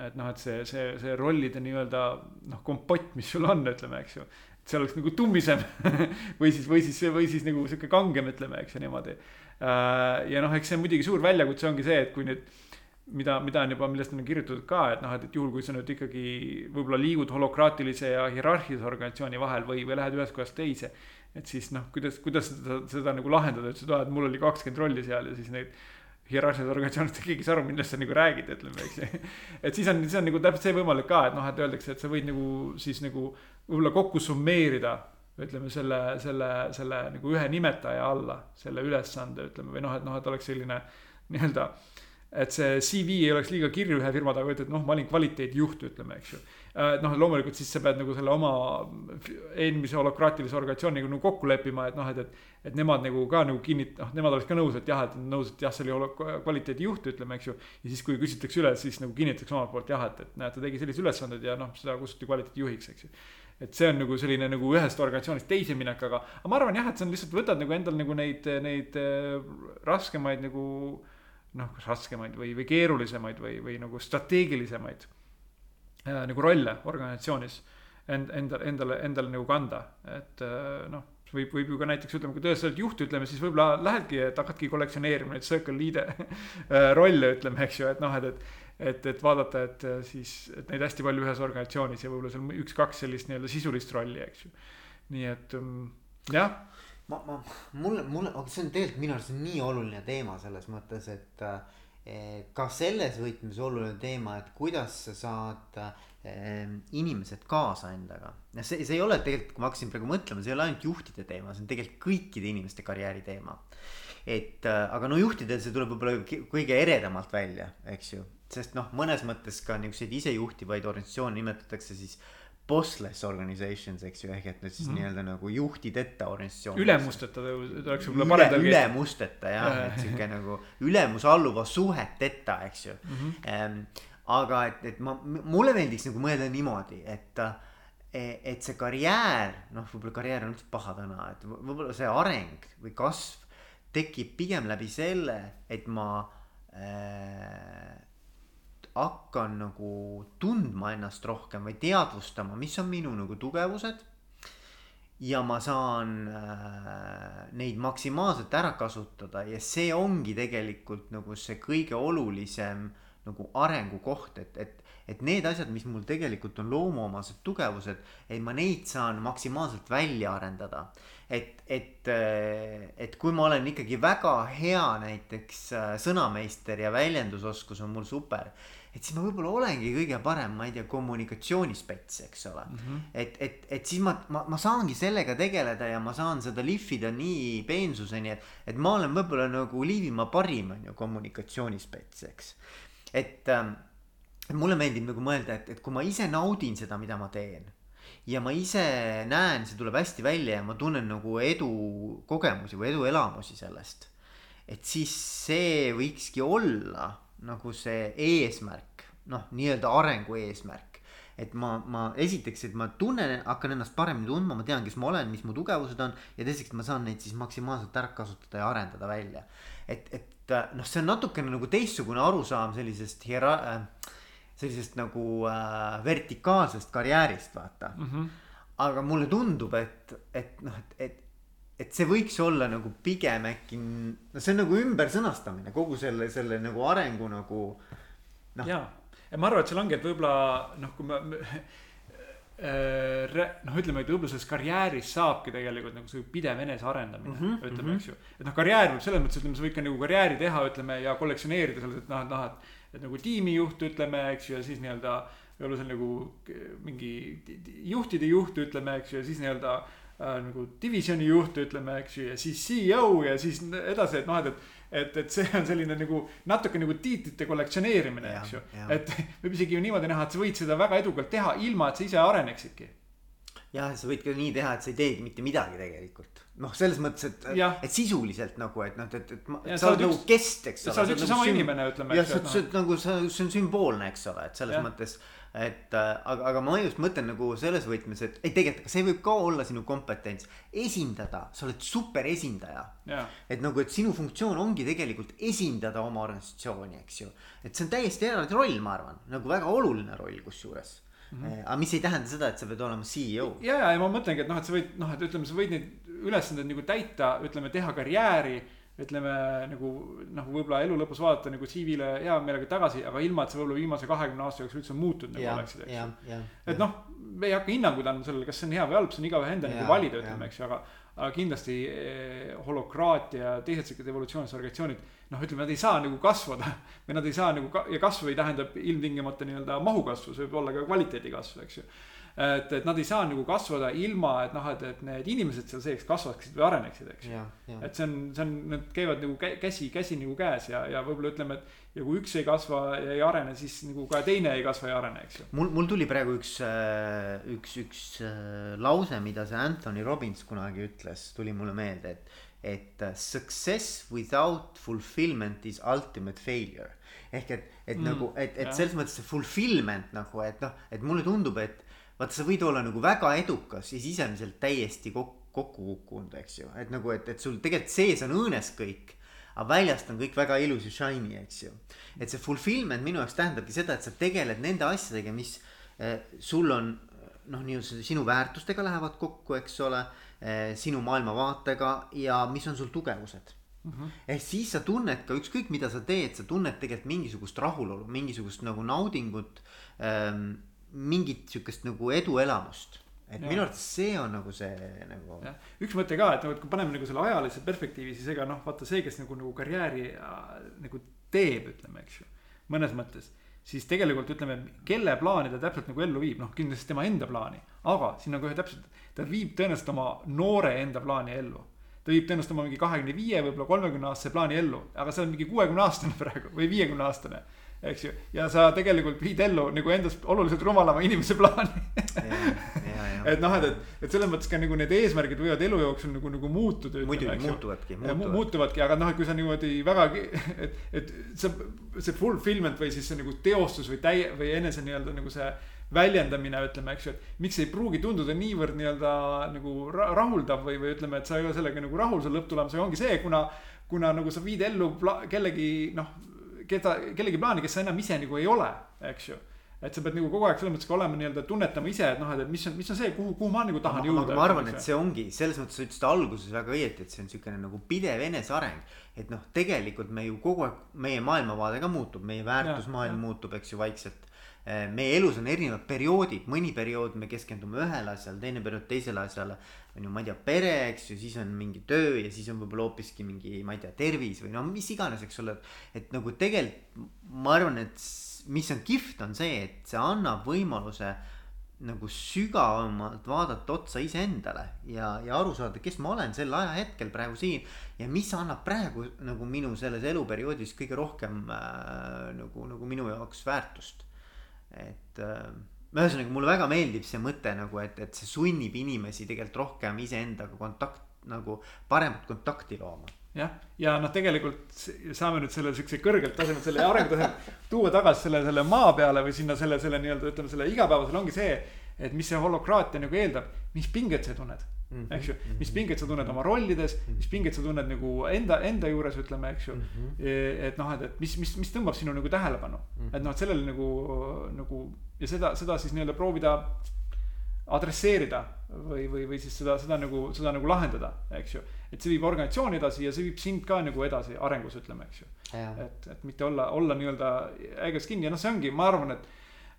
et noh, et see, see, see rollide nii-öelda noh, kompott, mis sul on, ütleme, eks ju. et see oleks nagu tummisem või siis, või siis, või siis nagu sihuke kangem, ütleme, eks ju niimoodi. Äh, ja noh, eks see muidugi suur väljakutse ongi see, et kui nüüd mida, mida on juba, millest on kirjutatud ka, et noh, et, et juhul, kui sa nüüd ikkagi võib-olla liigud holokraatilise ja hierarhilise organisatsiooni vahel või, või lähed ühest kohast teise. Et siis noh, kuidas, kuidas seda, seda nagu lahendada, et sa tuled, mul oli kakskümmend rolli seal ja siis neid hierarhilises organisatsioonis keegi ei saa aru, millest sa nagu räägid, ütleme, eks ju. et siis on, siis on nagu täpselt see võimalik ka, et noh, et öeldakse, et sa võid nagu siis nagu võib-olla kokku summeerida ütleme selle, selle, selle nagu ühe nimetaja alla, selle ülesande, ütleme, või noh, et noh, et oleks selline nii-öelda et see CV ei oleks liiga kirju ühe firma taga, ütled, noh, ma olin kvaliteedijuht, ütleme, eks ju. noh, loomulikult siis sa pead nagu selle oma eelmise holokraatilise organisatsiooniga nagu kokku leppima, et noh, et, et. et nemad nagu ka nagu kinnit-, noh, nemad oleks ka nõus, et jah, et nõus, et jah, see oli kvaliteedijuht, ütleme, eks ju. ja siis, kui küsitakse üle, siis nagu kinnitatakse omalt poolt jah, et, et näed, ta tegi sellised ülesanded ja noh, seda kutsuti kvaliteedijuhiks, eks ju et see on nagu selline nagu ühest organisatsioonist teise minek, aga, aga ma arvan jah, et see on lihtsalt võtad nagu endal nagu neid, neid äh, raskemaid nagu noh, kas raskemaid või, või keerulisemaid või, või nagu strateegilisemaid äh, nagu rolle organisatsioonis end, endale, endale, endale nagu kanda, et äh, noh võib, võib ju ka näiteks ütleme, kui tõesti oled juht, ütleme siis võib-olla lähedki, et hakkadki kollektsioneerima neid circle leader äh, rolle, ütleme, eks ju, et noh, et, et. et, et vaadata, et äh, siis, et neid hästi palju ühes organisatsioonis ja võib-olla seal üks-kaks sellist nii-öelda sisulist rolli, eks ju. nii et mm, jah ma, ma, mulle, mulle, aga see on tegelikult minu arust nii oluline teema selles mõttes, et eh, ka selles võtmes oluline teema, et kuidas sa saad eh, inimesed kaasa endaga. see, see ei ole tegelikult, kui ma hakkasin praegu mõtlema, see ei ole ainult juhtide teema, see on tegelikult kõikide inimeste karjääri teema. et äh, aga no juhtidel see tuleb võib-olla kõige eredamalt välja, eks ju, sest noh, mõnes mõttes ka niisuguseid isejuhtivaid organisatsioone nimetatakse siis bossless organizations, eks ju, ehk et nüüd siis mm nii-öelda nagu juhtideta organisatsioon. ülemusteta oleks võib-olla parem tõlge. ülemusteta jah, et sihuke nagu ülemus-alluva suheteta, eks ju mm. -hmm. aga et, et ma, mulle meeldiks nagu mõelda niimoodi, et et see karjäär, noh, võib-olla karjäär on üldse paha sõna, et võib-olla see areng või kasv tekib pigem läbi selle, et ma äh, hakkan nagu tundma ennast rohkem või teadvustama, mis on minu nagu tugevused. ja ma saan äh, neid maksimaalselt ära kasutada ja see ongi tegelikult nagu see kõige olulisem nagu arengukoht, et, et et need asjad, mis mul tegelikult on loomuomased tugevused, et ma neid saan maksimaalselt välja arendada. et, et, äh, et kui ma olen ikkagi väga hea näiteks äh, sõnameister ja väljendusoskus on mul super et siis ma võib-olla olengi kõige parem, ma ei tea, kommunikatsioonispets, eks ole mm. -hmm. et, et, et siis ma, ma, ma saangi sellega tegeleda ja ma saan seda lihvida nii peensuseni, et, et ma olen võib-olla nagu Liivimaa parim, on ju, kommunikatsioonispets, eks. et ähm,, mulle meeldib nagu mõelda, et, et kui ma ise naudin seda, mida ma teen ja ma ise näen, see tuleb hästi välja ja ma tunnen nagu edukogemusi või eduelamusi sellest. et siis see võikski olla nagu see eesmärk, noh, nii-öelda arengu eesmärk. et ma, ma esiteks, et ma tunnen, hakkan ennast paremini tundma, ma tean, kes ma olen, mis mu tugevused on ja teiseks ma saan neid siis maksimaalselt ära kasutada ja arendada välja. et, et noh, see on natukene nagu teistsugune arusaam sellisest hiera- äh,, sellisest nagu äh, vertikaalsest karjäärist, vaata mm. -hmm. aga mulle tundub, et, et noh, et, et et see võiks olla nagu pigem äkki, no see on nagu ümbersõnastamine kogu selle, selle nagu arengu nagu noh. ja, ja ma arvan, et seal ongi, et võib-olla noh, kui ma äh, noh, ütleme, et võib-olla selles karjääris saabki tegelikult nagu see pidev enesearendamine mm, -hmm, ütleme mm, -hmm. eks ju. et noh, karjäär võib selles mõttes, ütleme, sa võid ka nagu karjääri teha, ütleme ja kollektsioneerida selles, et noh, et noh, et. et nagu tiimijuht, ütleme, eks ju, ja siis nii-öelda võib-olla see on nagu mingi juhtide juht, ütleme, eks ju, ja siis nii-öelda äh, nagu divisjoni juht, ütleme, eks ju, ja siis CEO ja siis edasi, et noh, et, et. et, et see on selline nagu natuke nagu tiitlite kollektsioneerimine, eks ju. et võib isegi ju niimoodi näha, et sa võid seda väga edukalt teha, ilma et sa ise areneksidki jah, sa võid ka nii teha, et sa ei teegi mitte midagi tegelikult. noh, selles mõttes, et, et sisuliselt nagu, et noh, et, et ma, sa oled nagu kest, eks ole. sa oled üks ja sama inimene, ütleme. jah, sa oled nagu sa, see on sümboolne, eks ole, et selles ja. mõttes et äh, aga, aga ma just mõtlen nagu selles võtmes, et ei tegelikult, see võib ka olla sinu kompetents, esindada, sa oled super esindaja yeah.. et nagu, et sinu funktsioon ongi tegelikult esindada oma organisatsiooni, eks ju. et see on täiesti eraldi roll, ma arvan, nagu väga oluline roll kusjuures mm. -hmm. aga mis ei tähenda seda, et sa pead olema CEO. ja, ja, ja ma mõtlengi, et noh, et sa võid noh, et ütleme, sa võid neid ülesandeid nagu täita, ütleme, teha karjääri ütleme nagu noh, võib-olla elu lõpus vaadata nagu CV-le hea meelega tagasi, aga ilma, et sa võib-olla viimase kahekümne aasta jooksul üldse muutunud nagu oleksid, eks ju. et noh, me ei hakka hinnanguid andma sellele, kas see on hea või halb, see on igaühe enda nagu valida, ütleme, eks ju, aga. aga kindlasti eh, holokraatia ja teised siuksed evolutsioonilised organisatsioonid, noh, ütleme, nad ei saa nagu kasvada. või nad ei saa nagu ka, ja kasv ei tähenda ilmtingimata nii-öelda mahu kasvu, see võib olla ka kvaliteedi kasv, eks ju et, et nad ei saa nagu kasvada ilma, et noh, et, et need inimesed seal sees kasvaksid või areneksid, eks ju. et see on, see on, need käivad nagu käsi, käsi nagu käes ja, ja võib-olla ütleme, et ja kui üks ei kasva ja ei arene, siis nagu ka teine ei kasva ja ei arene, eks ju. mul, mul tuli praegu üks, äh, üks, üks äh, lause, mida see Anthony Robbins kunagi ütles, tuli mulle meelde, et et uh, success without fulfillment is ultimate failure. ehk et, et mm, nagu, et, et selles mõttes see fulfillment nagu, et noh, et mulle tundub, et vaata, sa võid olla nagu väga edukas ja sisemiselt täiesti kokku, kokku kukkunud, eks ju, et nagu, et, et sul tegelikult sees on õõnes kõik. aga väljast on kõik väga ilus ja shiny, eks ju. et see fulfillment minu jaoks tähendabki seda, et sa tegeled nende asjadega, mis eh, sul on noh, nii-öelda sinu väärtustega lähevad kokku, eks ole eh,. sinu maailmavaatega ja mis on sul tugevused Mm -hmm. ehk siis sa tunned ka ükskõik, mida sa teed, sa tunned tegelikult mingisugust rahulolu, mingisugust nagu naudingut ähm, mingit sihukest nagu eduelamust et ja. minu arvates see on nagu see nagu. üks mõte ka, et nagu, et kui paneme nagu selle ajalise perspektiivi, siis ega noh, vaata see, kes nagu, nagu karjääri äh, nagu teeb, ütleme, eks ju. mõnes mõttes, siis tegelikult ütleme, kelle plaani ta täpselt nagu ellu viib, noh kindlasti tema enda plaani. aga siin on kohe täpselt, ta viib tõenäoliselt oma noore enda plaani ellu. ta viib tõenäoliselt oma mingi kahekümne viie, võib-olla kolmekümne aastase plaani ellu, aga see on mingi kuuekümne aastane praegu või viiekümne aastane eks ju, ja sa tegelikult viid ellu nagu endast oluliselt rumalama inimese plaani et noh, et, et, et selles mõttes ka nagu need eesmärgid võivad elu jooksul nagu, nagu muutuda. muidugi muutuvadki, muutuvadki. muutuvadki, aga noh, et kui sa niimoodi väga, et, et see, see fulfillment või siis see nagu teostus või täie või enese nii-öelda nagu see väljendamine, ütleme, eks ju, et miks ei pruugi tunduda niivõrd nii-öelda nagu rahuldav või, või ütleme, et sa ei ole sellega nagu rahul, selle lõpptulemusega ongi see, kuna kuna nagu sa viid ellu kellegi noh, keda, kellegi plaani, kes sa enam ise nagu ei ole, eks ju et sa pead nagu kogu aeg selles mõttes ka olema nii-öelda tunnetama ise, et noh, et mis on, mis on see, kuhu, kuhu ma nagu tahan ma, jõuda. ma arvan, et see ongi selles mõttes sa ütlesid alguses väga õieti, et see on siukene nagu pidev eneseareng. et noh, tegelikult me ju kogu aeg, meie maailmavaade ka muutub, meie väärtusmaailm muutub, eks ju, vaikselt. Eh, meie elus on erinevad perioodid, mõni periood me keskendume ühele asjale, teine periood teisele asjale on ju, ma ei tea, pere, eks ju, siis on mingi töö ja siis on võib-olla hoopiski mingi, ma ei tea, tervis või no mis iganes, eks ole. et nagu tegelikult ma arvan, et mis on kihvt, on see, et see annab võimaluse nagu sügavamalt vaadata otsa iseendale ja, ja aru saada, kes ma olen sel ajahetkel praegu siin. ja mis annab praegu nagu minu selles eluperioodis kõige rohkem äh, nagu, nagu minu jaoks väärtust. et äh, ühesõnaga mulle väga meeldib see mõte nagu, et, et see sunnib inimesi tegelikult rohkem iseendaga kontakt nagu paremat kontakti looma jah, ja noh, tegelikult saame nüüd selle siukse kõrgelt tasemelt selle arengutaseme tuua tagasi selle, selle maa peale või sinna selle, selle nii-öelda ütleme selle igapäevasele ongi see. et mis see holokraatia nagu eeldab, mis pinget sa tunned mm, -hmm. eks ju, mis mhm. pinget sa tunned oma rollides mm, -hmm. mis pinget sa tunned nagu enda, enda juures ütleme, eks ju mm. -hmm. et noh, et, et mis, mis, mis tõmbab sinu nagu tähelepanu mm, -hmm. et noh, et sellele nagu, nagu ja seda, seda siis nii-öelda proovida adresseerida või, või, või siis seda, seda nagu, seda nagu lahendada, eks ju. et see viib organisatsiooni edasi ja see viib sind ka nagu edasi arengus, ütleme, eks ju. et, et mitte olla, olla nii-öelda äiges kinni ja noh, see ongi, ma arvan, et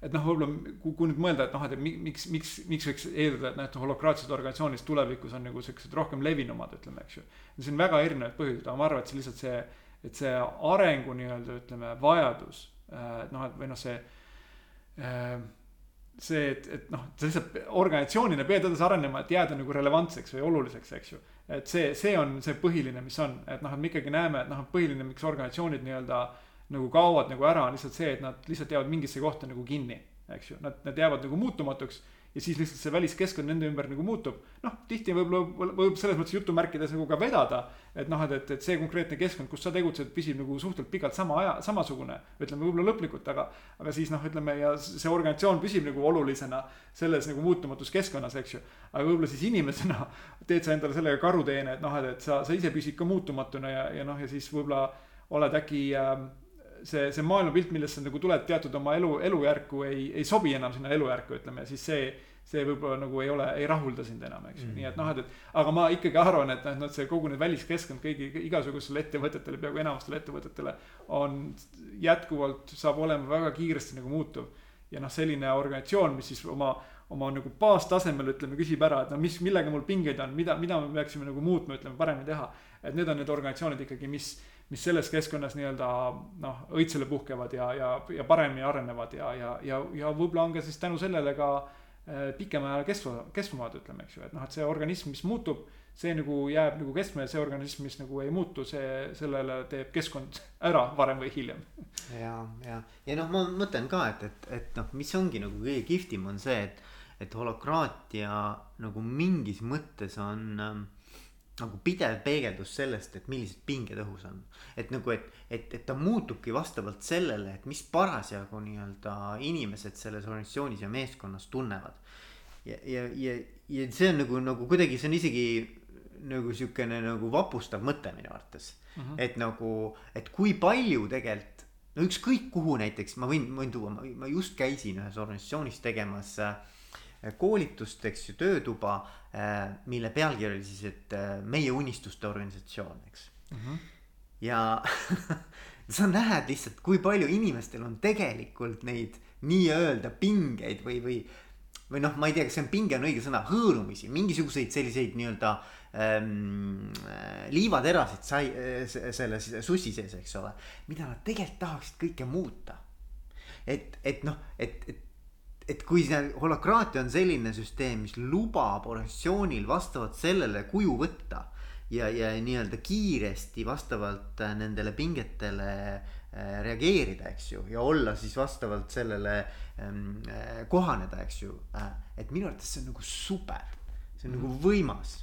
et noh, võib-olla kui, kui nüüd mõelda, et noh, et miks, miks, miks võiks eeldada, et noh, et holokraatsed organisatsioonid tulevikus on nagu siuksed rohkem levinumad, ütleme, eks ju. siin on väga erinevaid põhjuseid, aga ma arvan, et see lihtsalt see, et see arengu nii-öelda ütleme vajadus, et noh, et või noh, see äh, see, et, et noh, sa lihtsalt organisatsioonina pead edasi arenema, et jääda nagu relevantseks või oluliseks, eks ju. et see, see on see põhiline, mis on, et noh, et me ikkagi näeme, et noh, põhiline, miks organisatsioonid nii-öelda nagu kaovad nagu ära, on lihtsalt see, et nad lihtsalt jäävad mingisse kohta nagu kinni, eks ju, nad, nad jäävad nagu muutumatuks. ja siis lihtsalt see väliskeskkond nende ümber nagu muutub. noh, tihti võib-olla võib selles mõttes jutumärkides nagu ka vedada, et noh, et, et, et see konkreetne keskkond, kus sa tegutsed, püsib nagu suhteliselt pikalt sama aja, samasugune. ütleme võib-olla lõplikult, aga, aga siis noh, ütleme ja see organisatsioon püsib nagu olulisena selles nagu muutumatus keskkonnas, eks ju. aga võib-olla siis inimesena teed sa endale sellega karuteene, et noh, et, et sa, sa ise püsid ka muutumatuna ja, ja noh, ja siis võib-olla oled äkki äh, see, see maailmapilt, millest sa nagu tuled teatud oma elu, elujärku ei, ei sobi enam sinna elujärku, ütleme, siis see, see võib-olla nagu ei ole, ei rahulda sind enam, eks ju mm., nii et noh, et, et aga ma ikkagi arvan, et noh, see kogu nüüd väliskeskkond kõigi, igasugustele ettevõtetele, peaaegu enamastele ettevõtetele on jätkuvalt, saab olema väga kiiresti nagu muutuv. ja noh, selline organisatsioon, mis siis oma, oma nagu baastasemel ütleme, küsib ära, et no mis, millega mul pingeid on, mida, mida me peaksime nagu muutma, ütleme paremini teha. et need on need organisatsioonid ikkagi, mis mis selles keskkonnas nii-öelda noh, õitsele puhkevad ja, ja, ja paremini arenevad ja, ja, ja, ja võib-olla on ka siis tänu sellele ka äh, pikema aja kestva, kestvamad, ütleme, eks ju, et noh, et see organism, mis muutub, see nagu jääb nagu kestma ja see organism, mis nagu ei muutu, see, sellele teeb keskkond ära varem või hiljem. ja, ja, ja noh, ma mõtlen ka, et, et, et noh, mis ongi nagu kõige kihvtim, on see, et, et holokraatia nagu mingis mõttes on ähm, nagu pidev peegeldus sellest, et millised pinged õhus on. et nagu, et, et, et ta muutubki vastavalt sellele, et mis parasjagu nii-öelda inimesed selles organisatsioonis ja meeskonnas tunnevad. ja, ja, ja, ja see on nagu, nagu kuidagi, see on isegi nagu sihukene nagu vapustav mõte minu arvates mm. -hmm. et nagu, et kui palju tegelikult, no ükskõik kuhu näiteks ma võin, võin tuua, ma just käisin ühes organisatsioonis tegemas äh, koolitust, eks ju, töötuba, äh, mille pealkiri oli siis, et äh, meie unistuste organisatsioon, eks mm. -hmm. ja sa näed lihtsalt, kui palju inimestel on tegelikult neid nii-öelda pingeid või, või või noh, ma ei tea, kas see on pinge on õige sõna, hõõrumisi, mingisuguseid selliseid nii-öelda ähm, liivaterasid sai äh, selles sussi sees, eks ole. mida nad tegelikult tahaksid kõike muuta. et, et noh, et, et et kui see holokraatia on selline süsteem, mis lubab organisatsioonil vastavalt sellele kuju võtta ja, ja nii-öelda kiiresti vastavalt äh, nendele pingetele äh, reageerida, eks ju, ja olla siis vastavalt sellele ähm, äh, kohaneda, eks ju et minu arvates see on nagu super, see on mm. nagu võimas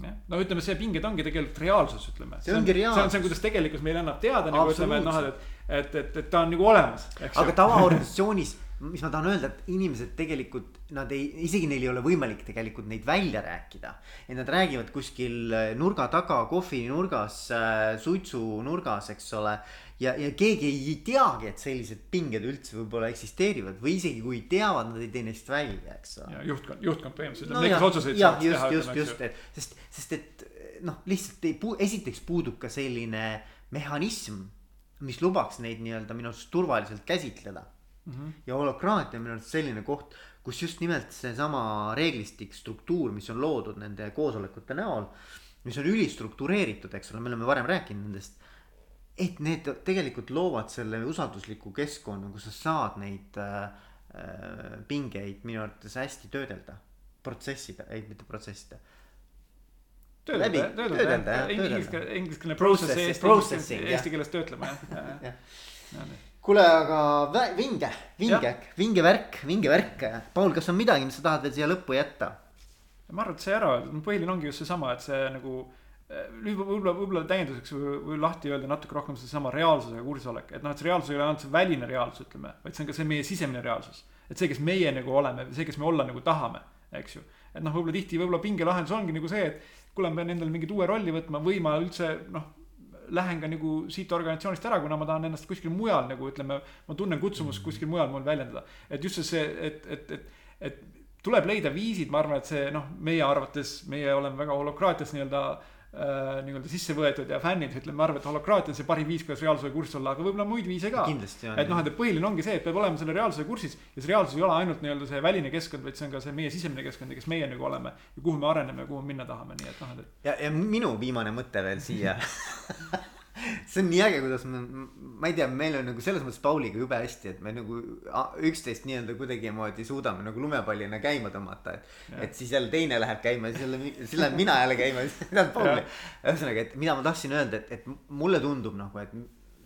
jah, no ütleme, see pinged ongi tegelikult reaalsus, ütleme. see ongi reaalsus. see on see, kuidas tegelikkus meile annab teada nagu ütleme, et noh, et, et, et, et ta on nagu olemas. aga tavaorganisatsioonis mis ma tahan öelda, et inimesed tegelikult, nad ei, isegi neil ei ole võimalik tegelikult neid välja rääkida. et nad räägivad kuskil nurga taga, kohvinurgas, suitsunurgas, eks ole. ja, ja keegi ei teagi, et sellised pinged üldse võib-olla eksisteerivad või isegi kui teavad, nad ei tee neist välja, eks ole. juhtkond, juhtkond põhimõtteliselt no,, kes otsuseid saavad teha. just, just, just, et sest, sest et noh, lihtsalt ei, esiteks puudub ka selline mehhanism, mis lubaks neid nii-öelda minu arust turvaliselt käsitleda mm. -hmm. ja holokraatia on minu arust selline koht, kus just nimelt seesama reeglistik, struktuur, mis on loodud nende koosolekute näol. mis on ülistruktureeritud, eks ole, me oleme varem rääkinud nendest. et need tegelikult loovad selle usaldusliku keskkonna, kus sa saad neid äh, äh pingeid minu arvates hästi töödelda. protsessida, ei mitte protsessida töödelda, töödelda jah, ingliskeelne process, process, eesti keeles töötlema jah, jah kuule, aga vinge, vinge, vinge värk, vinge värk. Paul, kas on midagi, mis sa tahad veel siia lõppu jätta? ma arvan, et see ära põhiline ongi just seesama, et see nagu eh, võib-olla, võib-olla täienduseks või, või lahti öelda natuke rohkem sedasama reaalsusega kursisolek, et noh, et see reaalsus ei ole ainult see väline reaalsus, ütleme, vaid see on ka see meie sisemine reaalsus. et see, kes meie nagu oleme, see, kes me olla nagu tahame, eks ju. et noh, võib-olla tihti võib-olla pingelahendus ongi nagu see, et kuule, ma pean endale mingit uue rolli võtma või ma üldse noh lähen ka nagu siit organisatsioonist ära, kuna ma tahan ennast kuskil mujal nagu ütleme, ma tunnen kutsumust kuskil mujal mul väljendada. et just see, et, et, et, et tuleb leida viisid, ma arvan, et see noh, meie arvates, meie oleme väga holokraatias nii-öelda äh, nii-öelda sisse võetud ja fännid, ütleme, arvan, et holokraatia on see parim viis, kuidas reaalsusega kursis olla, aga võib-olla muid viise ka. et noh, et põhiline ongi see, et peab olema selle reaalsusega kursis ja see reaalsus ei ole ainult nii-öelda see väline keskkond, vaid see on ka see meie sisemine keskkond ja kes meie nagu oleme ja kuhu me areneme ja kuhu minna tahame, nii et noh, et. ja, ja minu viimane mõte veel siia see on nii äge, kuidas me, ma ei tea, meil on nagu selles mõttes Pauliga jube hästi, et me nagu üksteist nii-öelda kuidagimoodi suudame nagu lumepallina käima tõmmata, et. et siis jälle teine läheb käima, siis jälle, siis lähen mina jälle käima, siis läheb Paul. ühesõnaga, et mida ma tahtsin öelda, et, et mulle tundub nagu, et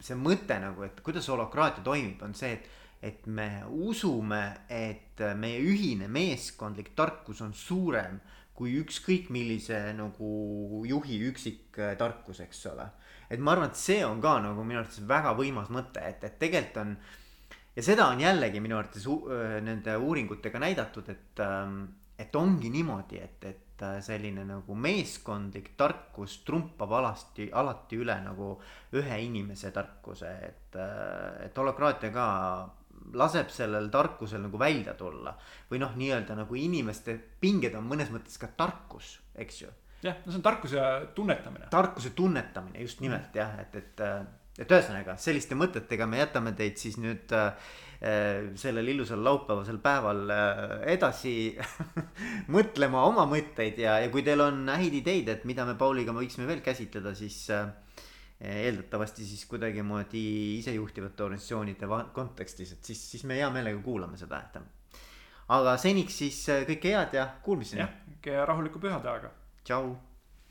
see mõte nagu, et kuidas holokraatia toimib, on see, et, et me usume, et meie ühine meeskondlik tarkus on suurem kui ükskõik millise nagu juhi üksik tarkus, eks ole. Et ma arvan, et see on ka nagu minu arvates väga võimas mõte, et, et tegelikult on ja seda on jällegi minu arvates nende uuringutega näidatud, et, ähm, et ongi niimoodi, et, et äh, selline nagu meeskondlik tarkus trumpab alasti, alati üle nagu ühe inimese tarkuse, et, äh, et holokraatia ka laseb sellel tarkusel nagu välja tulla. või noh, nii-öelda nagu inimeste pinged on mõnes mõttes ka tarkus, eks ju. Jah, no see on tarkuse tunnetamine. tarkuse tunnetamine just nimelt jah, et, et äh, et ühesõnaga selliste mõtetega me jätame teid siis nüüd äh, sellel ilusal laupäevasel päeval äh, edasi mõtlema oma mõtteid ja, ja kui teil on häid ideid, et mida me Pauliga võiksime veel käsitleda, siis äh, eeldatavasti siis kuidagimoodi isejuhtivate organisatsioonide kontekstis, et siis, siis me hea meelega kuulame seda, et. aga seniks siis äh, kõike head ja kuulmiseni. jah, rahulikku pühade aega. Ciao。